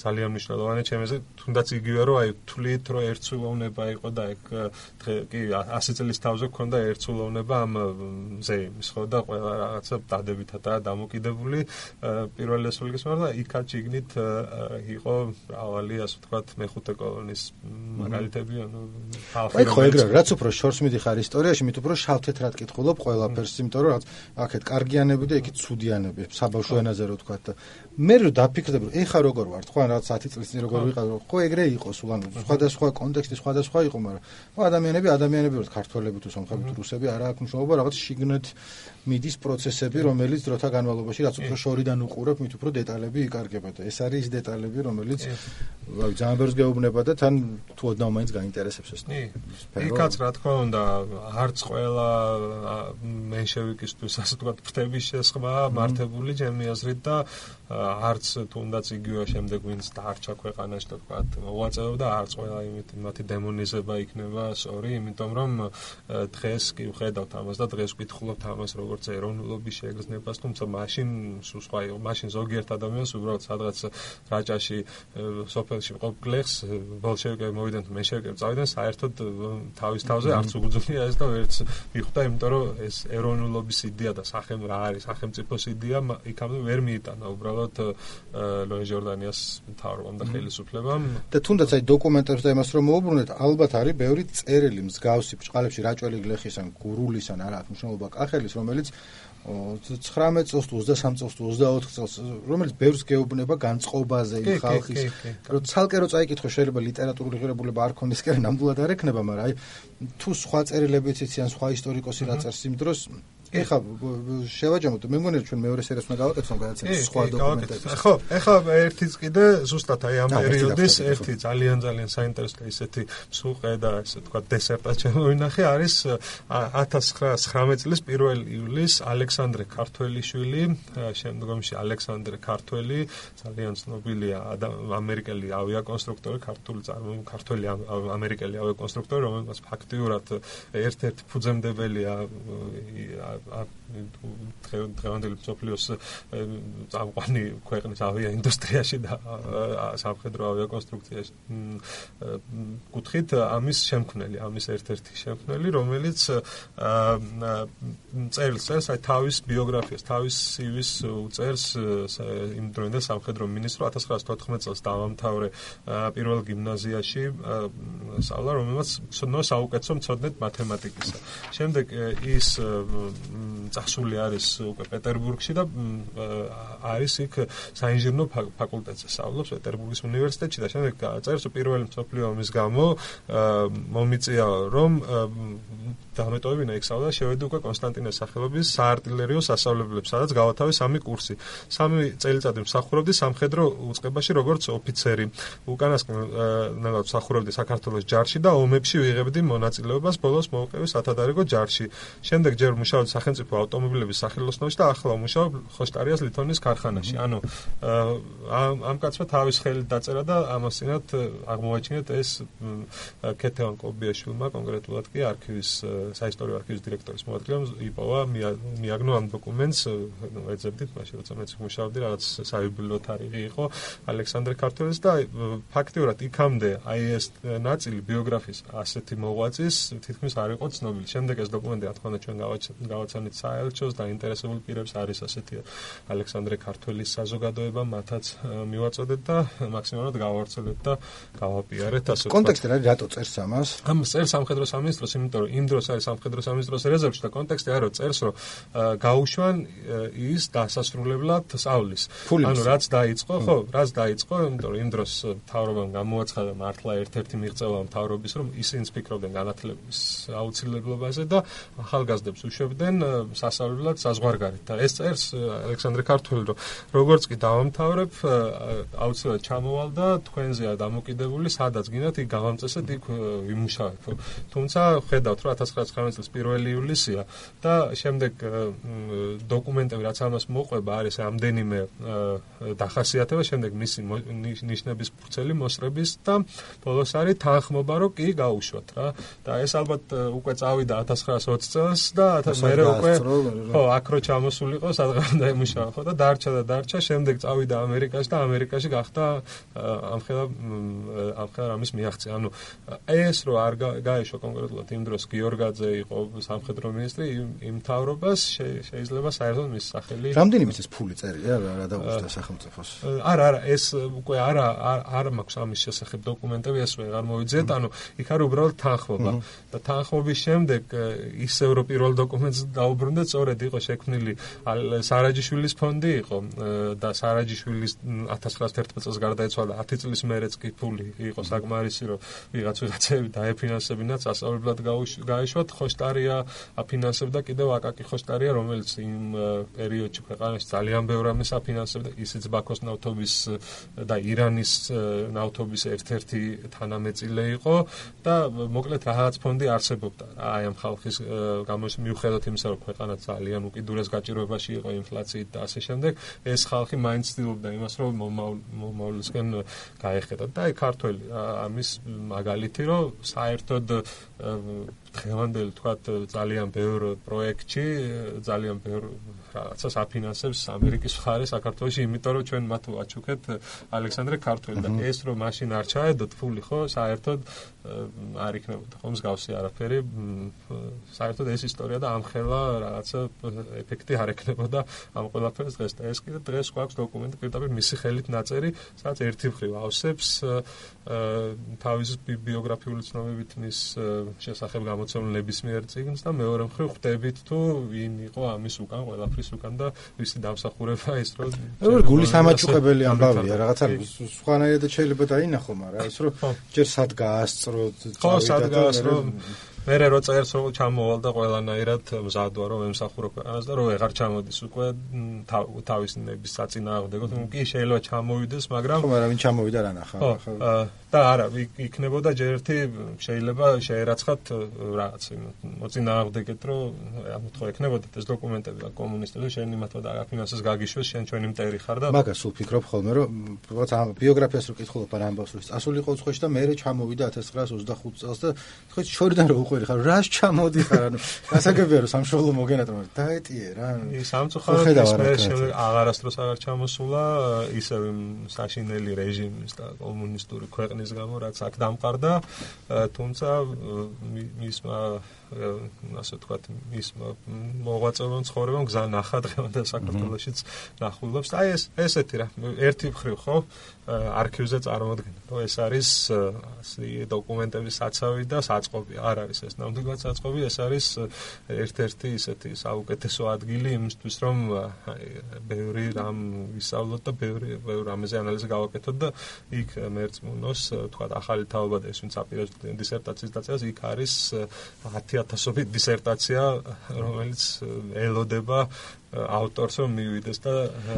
ძალიან მნიშვნელოვანია ჩემზე, თუნდაც იგივე რომ აი თვლით რომ ერთსულოვნება იყო და ეგ კი 100 წლის თავზე გქონდა ერთსულოვნება ამ ზეიმის, ხო და ყველა რაღაცა დადებითადაა დამოკიდებული პირველ ესულგის მაგრამ და იქაც იგნით იყო მრავალი ასე ვთქვათ მეხუთე კოლონის მაგალითები, ანუ აი ხო ეგრე, რაც უფრო შორს მიდიხარ ისტორიაში, მით უფრო შავ-თეთრად კითხულობ ყველაფერს, იმიტომ რომ აქეთ კარგიანები და იქით ცუდიანები, საბავშვო ენაზე რო თქვა და მე რო დაფიქრდები, რომ ეხა როგორ ვარ, თქვა რა 10 წლის წინ როგორ ვიყავ, ხო ეგრე იყო სულ ანუ სხვადასხვა კონტექსტი სხვადასხვა იყო, მაგრამ ადამიანები ადამიანები ვართ, ქართველები თუ სომხები თუ რუსები, არა აქვს მნიშვნელობა რაღაც შიგნით მიდის პროცესები, რომელიც დროთა განმავლობაში რაც უფრო შორიდან უყურებ, მით უფრო დეტალები იკარგება და ეს არის ის დეტალები, რომელიც ვაი ძალიან ბევრს გეუბნება და თან თუ ოდნავ მაინც გაინტერესებს ეს. იქაც რა თქმა უნდა, არც ყველა მენშევიკისთვის ასე ვთქვათ, ფრთების შესხმა მართებული ჩემი აზრით და არც თუნდაც იგივე შემდეგ ვინც დაარჩა ქვეყანაში და ვთქვათ, მოღვაწეობდა არც ყველა იმით მათი დემონიზება იქნება სწორი, იმიტომ რომ დღეს კი ვხედავთ ამას და დღეს ვკითხულობთ ამას როგორც ეროვნულობის შეგრძნებას, თუმცა მაშინ სულ სხვა იყო, მაშინ ზოგიერთ ადამიანს უბრალოდ სადღაც რაჭაში სოფელში ყოფ გლეხს ბოლშევიკები მოვიდნენ თუ მენშევიკები წავიდნენ, საერთოდ თავის თავზე არც უგძვნია ეს და ვერც მიხვდა, იმიტომ რომ ეს ეროვნულობის იდეა და სახელმწიფო რა არის სახელმწიფოს იდეა იქამდე ვერ მიიტანა უბრალოდ ლოი ჟორდანიას მთავრობამ და ხელისუფლებამ. და თუნდაც აი დოკუმენტებს და იმას რომ მოუბრუნეთ ალბათ არის ბევრი წერილი მსგავსი ბჭყალებში რაჭველი გლეხის ან გურულის ან არა მნიშვნელობა კახელის რომელიც 19 წელს თუ 23 წელს თუ 24 წელს რომელიც ბევრს გეუბნება განწყობაზე იმ ხალხის. რომ ცალკე რო წაიკითხო შეიძლება ლიტერატურული ღირებულება არ ქონდეს კი ნამდვილად არ ექნება მაგრამ აი თუ სხვა წერილებიც იციან სხვა ისტორიკოსი რა წერს იმ დროს ეხა შევაჯამოთ. მე მგონია ჩვენ მეორე სერიას უნდა გავაკეთოთ გადაცემა სხვა დოკუმენტები ხო ეხა ერთიც კიდე ზუსტად აი ამ პერიოდის ერთი ძალიან ძალიან საინტერესო ისეთი სუყე და ესე თქვა დესერტა შემოვინახე არის 1919 წლის 1 ივლისს ალექსანდრე ქართველიშვილი შემდგომში ალექსანდრე ქართველი ძალიან ცნობილია ამერიკელი ავიაკონსტრუქტორი ქართული ქართველი ამერიკელი ავიაკონსტრუქტორი რომელიც ფაქტიურად ერთ-ერთი ფუძემდებელია a, დღევანდელი მსოფლიოს წამყვანი ქვეყნის ავიაინდუსტრიაში და სამხედრო ავიაკონსტრუქციაში კუთხით ამის შემქმნელი, ამის ერთ-ერთი შემქმნელი, რომელიც წერს აი თავის ბიოგრაფიას, თავის CV-ს უწერს იმ დროინდელ სამხედრო მინისტრო 1914 წელს დავამთავრე პირველ გიმნაზიაში სწავლა, რომელსაც ცნო საუკეთესო მცოდნეთ მათემატიკისა. შემდეგ ის წასული არის უკვე პეტერბურგში და არის იქ საინჟინრო ფაკულტეტზე სწავლობს პეტერბურგის უნივერსიტეტში და შემდეგ წერს პირველი მსოფლიო ომის გამო მომიწია რომ დამეტოვებინა იქ სწავლა შევედი უკვე კონსტანტინეს სახელობის საარტილერიო სასწავლებლებს სადაც გავათავე სამი კურსი. სამი წელიწადი მსახურობდი სამხედრო უწყებაში როგორც ოფიცერი. უკანასკნელ მსახურობდი საქართველოს ჯარში და ომებში ვიღებდი მონაწილეობას ბოლოს მოვყევი სათადარიგო ჯარში. შემდეგ ჯერ მუშაობდი სახელმწიფო ავტომობილების სახელოსნოში და ახლა მუშაობ ხოშტარიას ლითონის ქარხანაში. ანუ ამ ამ კაცმა თავის ხელით დაწერა და ამასინათ აღმოაჩინეთ ეს კეთევან კობიაშვილმა კონკრეტულად კი არქივის საისტორიო არქივის დირექტორის მოადგილემ იპოვა მიაგნო ამ დოკუმენტს ეძებდით მაშინ როცა მეც მუშაობდი რაღაც საიუბილეო თარიღი იყო ალექსანდრე ქართველის და ფაქტიურად იქამდე აი ეს ნაწილი ბიოგრაფიის ასეთი მოღვაწის თითქმის არ იყო ცნობილი. შემდეგ ეს დოკუმენტი რა თქმა უნდა ჩვენ გავაცანით საელჩოს და ინტერესებულ პირებს არის ასეთი ალექსანდრე ქართველის საზოგადოება მათაც მივაწოდეთ და მაქსიმალურად გავავრცელეთ და გავაპიარეთ ასე ვთქვათ. კონტექსტი რა რატო წერს ამას? ამ წერს სამხედრო სამინისტროს, იმიტომ რომ იმ დროს არის სამხედრო სამინისტროს რეზერვში და კონტექსტი არა წერს რომ გაუშვან ის დასასრულებლად სწავლის. ანუ რაც დაიწყო, ხო, რაც დაიწყო, იმიტომ რომ იმ დროს თავრობამ გამოაცხადა მართლა ერთ-ერთი მიღწევა მთავრობის რომ ისინი ფიქრობდნენ განათლების აუცილებლობაზე და ახალგაზრდებს უშვებდნენ სასწავლებლად საზღვარგარეთ. და ეს წერს ალექსანდრე ქართველი რომ როგორც კი დავამთავრებ აუცილებლად ჩამოვალ და თქვენზეა დამოკიდებული სადაც გინდათ იქ გავამწესეთ იქ ვიმუშავებ თუმცა ხედავთ რომ 1919 წლის 1 ივლისია და შემდეგ დოკუმენტები რაც ამას მოყვება არის ამდენიმე დახასიათება შემდეგ მისი ნიშნების ფურცელი მოსრების და ბოლოს არის თანხმობა რომ კი გაუშვათ რა. და ეს ალბათ უკვე წავიდა 1920 წელს და მე უკვე ხო აქ რო ჩამოსულიყო სადღაც და იმუშავა ხო და დარჩა და დარჩა შემდეგ წავიდა ამერიკაში და ამერიკაში გახდა ამხელა ამხელა ამის მიაღწია. ანუ ეს რო არ გაეშვა კონკრეტულად იმ დროს გიორგაძე იყო სამხედრო მინისტრი იმ თავრობას შეიძლება საერთოდ მის სახელი რამდენი მის ფული წერია რა დაუშვდა სახელმწიფოს? არა არა ეს უკვე არა არ მაქვს ამის შესახებ დოკუმენტები ეს ვეღარ მოვიძიეთ. ანუ იქ არის უბრალოდ თანხმობა და თანხმობის შემდეგ ისევ რო პირველ დოკუმენტს დაუბრუნდეთ სწორედ იყო შექმნილი სარაჯიშვილის ფონდი იყო და სარაჯიშვილის 1911 წელს გარდაეცვალა 10 წლის მერეც კი ფული იყო საკმარისი რომ ვიღაც ვიღაცები დაეფინანსებინათ სასწავლებლად გაეშვათ ხოშტარია აფინანსებდა კიდევ აკაკი ხოშტარია რომელიც იმ პერიოდში ქვეყანაში ძალიან ბევრ ამას აფინანსებდა ისიც ბაქოს ნავთობის და ირანის ნავთობის ერთ-ერთი თანამეწილე იყო და მოკლედ რაღაც ფონდი არსებობდა. აი ამ ხალხის გამოს მიუხედავად იმისა რომ ქვეყანა ძალიან უკიდურეს გაჭირვებაში იყო ინფლაციით და ასე შემდეგ. ეს ხალხი მაინც ცდილობდა იმას რომ მომავლისკენ გაეხედათ და აი ქართველი ამის მაგალითი რომ საერთოდ დღევანდელი თქვათ ძალიან ბევრ პროექტში ძალიან ბევრ რაღაცას აფინანსებს ამერიკის მხარე საქართველოში, იმიტომ რომ ჩვენ მათ ვაჩუქეთ ალექსანდრე ქართველი და ეს რომ მაშინ არ ჩაედოთ ფული ხო, საერთოდ არ იქნებოდა ხო მსგავსი არაფერი. საერთოდ ეს ისტორია და ამხელა რაღაცა ეფექტი არ ექნებოდა ამ ყველაფერს დღეს. და ეს კიდე დღეს გვაქვს დოკუმენტი პირდაპირ მისი ხელით ნაწერი, სადაც ერთი მხრივ ავსებს თავის ბიოგრაფიული ცნობებით მის შესახებ გამოცემულების მიერ წიგნს და მეორე მხრივ ხვდებით თუ ვინ იყო ამის უკან ყველაფერი ის უკან და ვისი დამსახურება ის რომ როგორ გულის ამაჭუყებელი ამბავია რაღაცა სხვანაირად შეიძლება დაინახო მაგრამ ის რომ ჯერ სად გაასწრო ხო სად გაასწრო. მე რო წერს რომ ჩამოვალ და ყველანაირად მზადვა რომ ემსახურო ქვეყანას და რომ ეღარ ჩამოდის უკვე თავის ნების საწინააღმდეგო თუ კი შეიძლება ჩამოვიდეს მაგრამ ხო მაგრამ ვინ ჩამოვიდა რა ნახა ხო და არა იქნებოდა ჯერ ერთი შეიძლება შეერაცხათ რაღაც მოწინააღმდეგეთ რომ ანუ თქო ექნებოდა ეს დოკუმენტები და კომუნისტები შენ იმათო და აფინანსეს გაგიშვეს შენ ჩვენი მტერი ხარ და მაგას სულ ფიქრობ ხოლმე რომ რაღაც ამ ბიოგრაფიას რო კითხულობ არ ამბავს რომ წასულიყო უცხოში და მე ჩამოვიდა 1925 წელს და ხო შორიდან რო უყვერი ხარ რას ჩამოდიხარ ანუ გასაგებია რომ სამშობლო მოგენათ რომ დაეტიე რა. ის სამწუხაროდ ის მე შემდეგ აღარასდროს აღარ ჩამოსულა ისევ საშინელი რეჟიმის და კომუნისტური ქვეყნის გამო რაც აქ დამყარდა თუმცა მისმა ასე ვთქვათ, ის მოღვაწეობამ ცხოვრებამ გზა ნახა დღევანდელ საქართველოსიც ნახულობს. აი ეს ესეთი რა, ერთი მხრივ ხო, არქივზე წარმოადგენთ, რომ ეს არის ასე დოკუმენტების საცავი და საწყობი. არ არის ეს ნამდვილად საწყობი, ეს არის ერთ-ერთი ისეთი საუკეთესო ადგილი იმისთვის, რომ ბევრი რამ ვისწავლოთ და ბევრი ბევრი რამეზე ანალიზი გავაკეთოთ და იქ მერწმუნოს, თქვათ, ახალი თაობა და ეს ვინც აპირებს დისერტაციის დაწერას, იქ არის 10 ათასობით დისერტაცია, რომელიც ელოდება ავტორს რომ მივიდეს და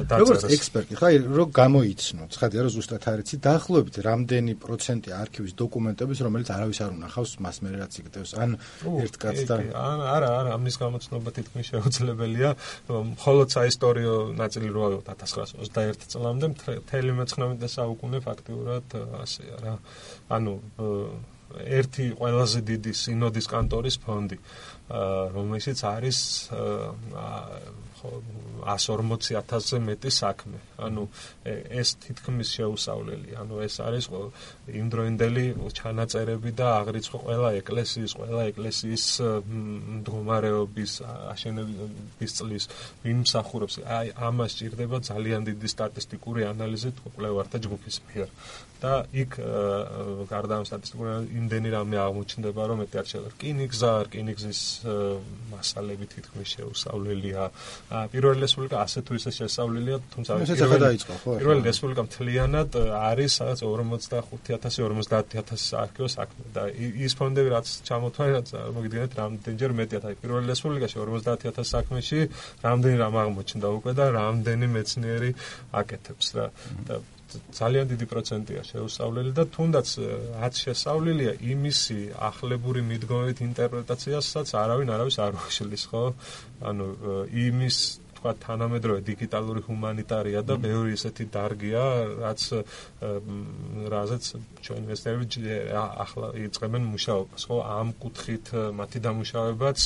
დაწეროს. როგორც ექსპერტი, ხაი, რომ გამოიცნო, ცხადია რომ ზუსტად არ იცი, დაახლოებით რამდენი პროცენტი არქივის დოკუმენტების, რომელიც არავის არ უნახავს მას მე რაც იგდევს, ან ერთ კაცს და ან არა, არა, ამის გამოცნობა თითქმის შეუძლებელია, მხოლოდ საისტორიო ნაწილი რო ავიღოთ 1921 წლამდე, მთელი მეცხრამეტე საუკუნე ფაქტიურად ასეა რა. ანუ ერთი ყველაზე დიდი სინოდის კანტორის ფონდი, რომელშიც არის 140000-ზე მეტი საქმე. ანუ ეს თითქმის შეუსავლელი. ანუ ეს არის იმდროინდელი ჩანაწერები და აღრიცხვა ყველა ეკლესიის, ყველა ეკლესიის მდგომარეობის აშენების წლის ვინ მსახურობს. აი ამას ჭირდება ძალიან დიდი სტატისტიკური ანალიზი კვლევართა ჯგუფის მიერ. და იქ გარდა ამ სტატისტიკურ იმდენი რამე აღმოჩნდება, რომ მეტი არ შეიძლება. რკინიგზა, რკინიგზის მასალები თითქმის შეუსავლელია. პირველი რესპუბლიკა ასე თუ ისე შესავლელია, თუმცა პირველი რესპუბლიკა მთლიანად არის სადაც 45000-50000 არქივო საქმე. და ის ფონდები რაც ჩამოთვალე რაც მოგიდგენთ რამდენჯერ მეტია თაი პირველი რესპუბლიკაში 50000 საქმეში რამდენი რამ აღმოჩნდა უკვე და რამდენი მეცნიერი აკეთებს. რა და ძალიან დიდი პროცენტია შეუსავლელი და თუნდაც რაც შესავლელია იმისი ახლებური მიდგომით ინტერპრეტაციასაც არავინ არავის არ უშლის ხო? ანუ იმის თქვა თანამედროვე დიგიტალური ჰუმანიტარია და ბევრი ესეთი დარგია რაც რაზეც ჩვენ მეცნიერები ახლა იწყებენ მუშაობას ხო? ამ კუთხით მათი დამუშავებაც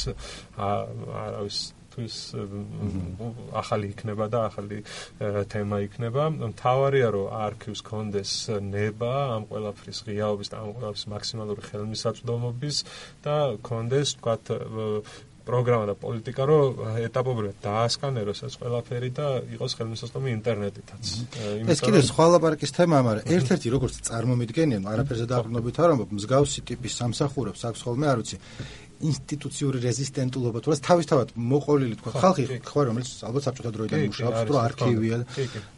არავის ერთვის ახალი იქნება და ახალი თემა იქნება. მთავარია რომ არქივს კონდეს ნება ამ ყველაფრის ღიაობის და ამ ყველაფრის მაქსიმალური ხელმისაწვდომობის და კონდეს თქვათ პროგრამა და პოლიტიკა რომ ეტაპობრივად დაასკანეროს ეს ყველაფერი და იყოს ხელმისაწვდომი ინტერნეტითაც. ეს კიდე სხვა ლაპარაკის თემაა, მაგრამ ერთ-ერთი როგორც წარმომიდგენია, არაფერზე დაყრდნობით არ ამბობ, მსგავსი ტიპის სამსახურებს აქვს ხოლმე, არ ვიცი. ინსტიტუციური რეზისტენტულობა რა თავისთავად მოყოლილი თქვა ხალხი ხო რომელიც ალბათ საბჭოთა დროიდან მუშაობს თუ არქივია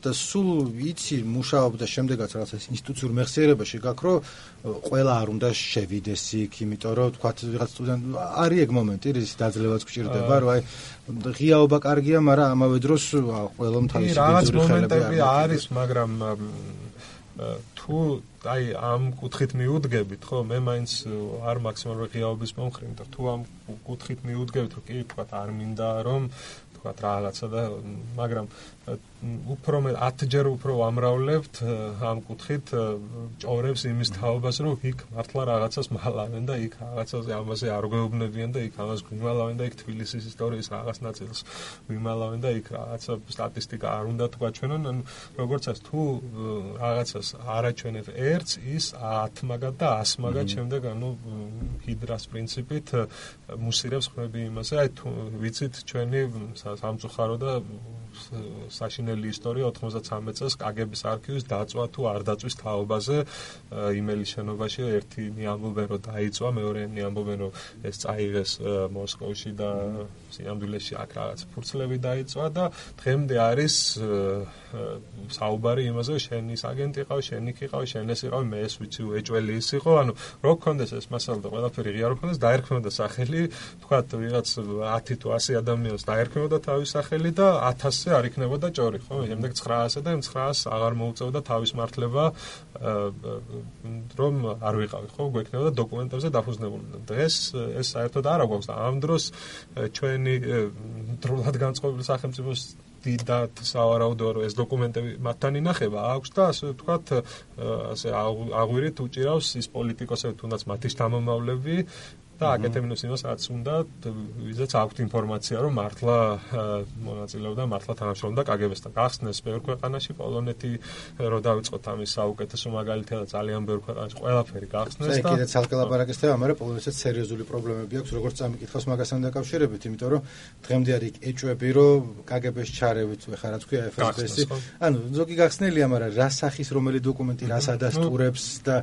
და სულ იცი მუშაობდა შემდეგაც რაღაც ეს ინსტიტუციურ მეხსიერებაში გაქრო ყველა არ უნდა შევიდეს იქ იმიტომ რომ თქვა რაღაც სტუდენტ არის ეგ მომენტი რის დაძლევაც გჭირდება რომ აი ღიაობა კარგია მაგრამ ამავე დროს ყველამ თავისი ბიზნესი ხელები არის მაგრამ თუ აი ამ კუთხით მიუდგებით ხო მე მაინც არ მაქსიმალური ღიაობის მომხრე და თუ ამ კუთხით მიუდგებით რომ კი თქვა არ მინდა რომ თქვა რაღაცა და მაგრამ უფრო მე 10ჯერ უფრო ამრავლებთ ამ კუთხით ჭორებს იმის თაობას რომ იქ მართლა რაღაცას მალავენ და იქ რაღაცაზე ამაზე არ გვეუბნებიან და იქ ამას გვიმალავენ და იქ თბილისის ისტორიის რაღაც ნაწილს გვიმალავენ და იქ რაღაცა სტატისტიკა არ უნდა თქვაჩვენონ ანუ როგორც ეს თუ რაღაცას არაჩვენებ ერთს ის 10 მაგად და 100 მაგად შემდეგ ანუ ჰიდრას პრინციპით მუსირებს ხმები იმაზე აი თუ ვიცით ჩვენი სამწუხარო და საშინელი ისტორია 93 წელს კგბ-ს არქივის დაწვა თუ არ დაწვის თაობაზე იმელის შენობაში ერთი მიამბობენ რომ დაიწვა მეორე მიამბობენ რომ ეს წაიღეს მოსკოვში და სიამდვილეში აქ რაღაც ფურცლები დაიწვა და დღემდე არის საუბარი იმაზე შენის აგენტი ყავ, შენი კი ყავ, შენ ეს იყავ, მე ეს ვიცი ეჭველი ის იყო, ანუ რო გქონდეს ეს მასალა და ყველაფერი ღია რო გქონდეს, დაერქმეოდა სახელი, თქვა ვიღაც 10 თუ 100 ადამიანს დაერქმეოდა თავის სახელი და 1000-ზე არ იქნებოდა ჭორი, ხო? შემდეგ 900-ზე და 900-ს აღარ მოუწევდა თავის მართლება რომ არ ვიყავი, ხო? გვექნებოდა დოკუმენტებზე დაფუძნებული. დღეს ეს საერთოდ არ აქვს და ამ დროს ჩვენი დროულად განწყობილი სახელმწიფოს დიდად სავარაუდოა რომ ეს დოკუმენტები მათთან ინახება აქვს და ასე ვთქვათ ასე აღვირით უჭირავს ის პოლიტიკოსები თუნდაც მათი შთამომავლები და აკეთებინოს იმას რაც უნდა ვიზაც აქვთ ინფორმაცია რომ მართლა მონაწილეობდა მართლა თანამშრომლობდა კგბ-სთან გახსნეს ბევრ ქვეყანაში პოლონეთი რო დაიწყოთ ამის საუკეთესო მაგალითია და ძალიან ბევრ ქვეყანაში ყველაფერი გახსნეს და კიდე ცალკე ლაპარაკის თემა მაგრამ პოლონეთსაც სერიოზული პრობლემები აქვს როგორც წამიკითხავს მაგასთან დაკავშირებით იმიტომ რომ დღემდე არის ეჭვები რომ კგბ-ს ჩარევით ხა რაც ქვია FSB-ს ანუ ზოგი გახსნელია მაგრამ რა სახის რომელი დოკუმენტი რას ადასტურებს და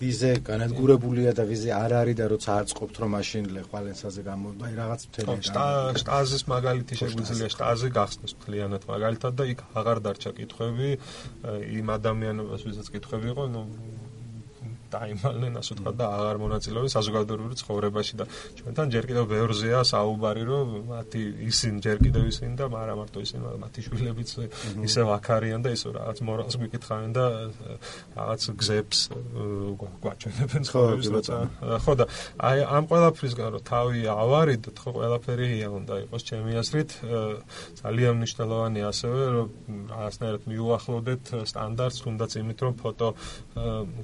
ვიზე განადგურებულია და ვიზე არ არის და როცა აწყობთ რომ მაშინ ლეყვალენსაზე გამო აი რაღაც მთელი შტაზის მაგალითი შეგვიძლია შტაზი გახსნას მთლიანად მაგალითად და იქ აღარ დარჩა კითხვები იმ ადამიანებს ვისაც კითხვები იყო ნუ დაიმალნენ ასე თქვა და აღარ მონაწილეობენ საზოგადოებრივ ცხოვრებაში და ჩვენთან ჯერ კიდევ ბევრზეა საუბარი რომ მათი ისინი ჯერ კიდევ ისინი და არა მარტო ისინი მათი შვილებიც ისევ აქ არიან და ისო რაღაც მორალს მიკითხავენ და რაღაც გზებს გვაჩვენებენ ცხოვრებას ხო და აი ამ ყველაფრისგან რომ თავი ავარიდოთ ხო ყველაფერია უნდა იყოს ჩემი აზრით ძალიან მნიშვნელოვანია ასევე რომ რაღაცნაირად მიუახლოვდეთ სტანდარტს თუნდაც იმით რომ ფოტო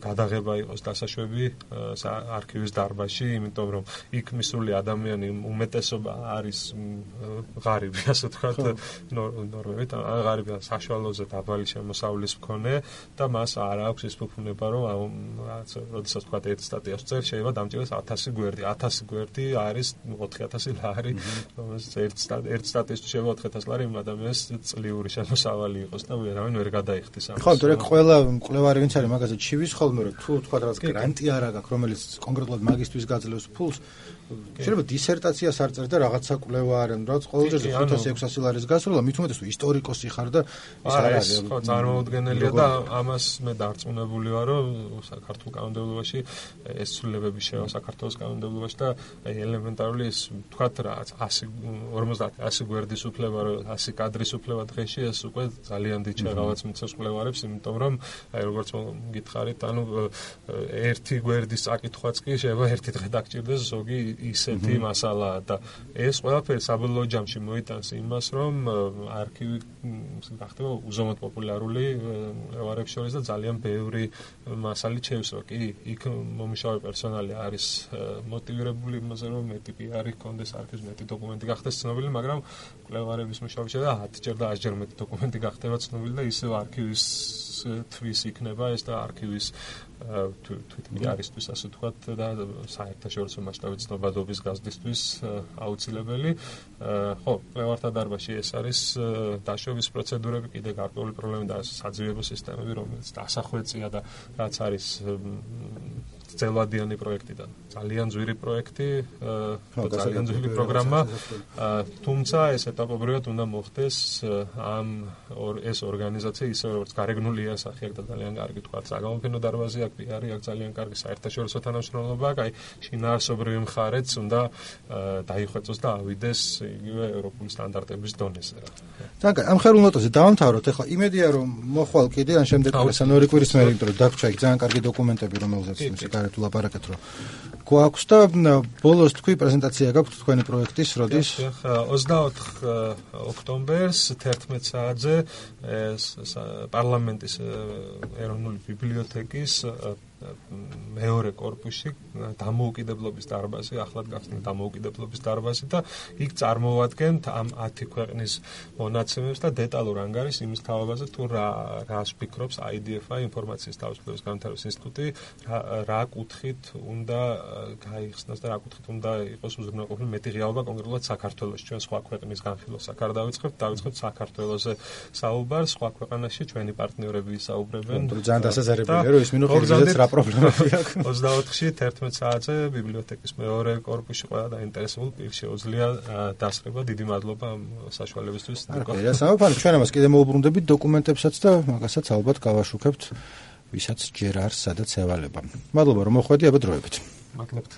გადაღება იყოს იყოს დასაშვები არქივის დარბაზში, იმიტომ რომ იქ მისული ადამიანი უმეტესობა არის ღარიბი, ასე ვთქვათ, ნორმებით, ღარიბი საშუალოზე დაბალი შემოსავლის მქონე და მას არ აქვს ის ფუფუნება, რომ როდესაც ვთქვათ ერთ სტატიას წერ, შეიძლება დამჭირდეს 1000 გვერდი, 1000 გვერდი არის 4000 ლარი, რომელიც ერთ ერთ სტატიას შეიძლება 4000 ლარი იმ ადამიანს წლიური შემოსავალი იყოს და ვერავინ ვერ გადაიხდის ამას. ხო, თორე ყველა მკვლევარი ვინც არის მაგაზე ჩივის ხოლმე, რომ თუ ვთქვათ სადაც გრანტი არ აქვს, რომელიც კონკრეტულად მაგისტრის გაძლევს ფულს, შეიძლება დისერტაციას არ წერდა რაღაცა კვლევა არ ამ რაც ყოველდღე 500-600 ლარის გასროლა მით უმეტეს თუ ისტორიკოსი ხარ და ის არ არის ხო წარმოუდგენელია და ამას მე დარწმუნებული ვარ რომ საქართველოს კანონმდებლობაში ეს ცვლილებები შევა საქართველოს კანონმდებლობაში და ელემენტარული ეს თქვათ რა 100 50 100 გვერდის უფლება რომ 100 კადრის უფლება დღეში ეს უკვე ძალიან დიდ შეღავაც მიწევს კვლევარებს იმიტომ რომ აი როგორც გითხარით ანუ ერთი გვერდის წაკითხვაც კი შეიძლება ერთი დღე დაგჭირდეს ზოგი ისეთი მასალაა და ეს ყველაფერი საბოლოო ჯამში მოიტანს იმას, რომ არქივი გახდება უზომოდ პოპულარული ევარებს შორის და ძალიან ბევრი მასალი შეევსო. კი, იქ მომშავე პერსონალი არის მოტივირებული იმაზე, რომ მეტი პიარი კონდეს არქივის მეტი დოკუმენტი გახდეს ცნობილი, მაგრამ კვლევარების მუშაობის შედა 10 ჯერ და 100 ჯერ მეტი დოკუმენტი გახდება ცნობილი და ისევ არქივის თვის იქნება ეს და არქივის თვითონ არისთვის ასე ვთქვათ და საერთაშორისო მასშტაბით ცნობადობის გაზრდისთვის აუცილებელი. ხო, პლევართა დარბაზში ეს არის დაშვების პროცედურები, კიდე გარკვეული პრობლემები და საძიებო სისტემები, რომელიც დასახვეწია და რაც არის ძელვადიანი პროექტიდან. ძალიან ძვირი პროექტი, ძალიან ძვირი პროგრამა. თუმცა ეს ეტაპობრივად უნდა მოხდეს ამ ეს ორგანიზაცია ისე როგორც გარეგნულია სახე აქ და ძალიან კარგი თქვა, საგამოფენო დარბაზი აქ არის, აქ ძალიან კარგი საერთაშორისო თანამშრომლობა, აი შინაარსობრივი მხარეც უნდა დაიხვეწოს და ავიდეს იგივე ევროპული სტანდარტების დონეზე რა. ძალიან ამ ხელულ ნოტაზე დავამთავროთ. ეხლა იმედია რომ მოხვალ კიდე ან შემდეგ ეს ან ორი კვირის მერე იმიტომ რომ დაგვრჩა იქ ძალიან კარგი დოკუმენტები რომელზეც გარეთ ვლაპარაკეთ რომ გვაქვს და ბოლოს თქვი პრეზენტაცია გაქვთ თქვენი პროექტის როდის? ახლა 24 ოქტომბერს 11 საათზე პარლამენტის ეროვნული ბიბლიოთეკის მეორე корпуში დამოუკიდებლობის დარბაზი, ახლად გახსნა დამოუკიდებლობის დარბაზი და იქ წარმოადგენთ ამ 10 ქვეყნის მონაცემებს და დეტალურ ანგარიშს იმის თავაზე თუ რა რას ფიქრობს IDF-ა ინფორმაციის თავისუფლების განვითარების ინსტიტუტი, რა რა კუთხით უნდა გაიხსნას და რა კუთხით უნდა იყოს უზრუნველყოფილი მეტი რეალობა კონკრეტულად საქართველოს ჩვენ სხვა ქვეყნის განხილვას აქ არ დავიწყებთ, დავიწყებთ საქართველოზე საუბარს, სხვა ქვეყანაში ჩვენი პარტნიორები ისაუბრებენ. ძალიან დასაზარებელია რომ ის მინო ხილზეც რა რა პრობლემები აქვს? 24-ში 11 საათზე ბიბლიოთეკის მეორე კორპუსში ყველა დაინტერესებულ პირს შეუძლია დასწრება. დიდი მადლობა ამ საშუალებისთვის. რა სამოფანო ჩვენ ამას კიდე მოუბრუნდებით დოკუმენტებსაც და მაგასაც ალბათ გავაშუქებთ ვისაც ჯერ არ სადაც ევალება. მადლობა რომ მოხვედი აბა დროებით. მადლობთ.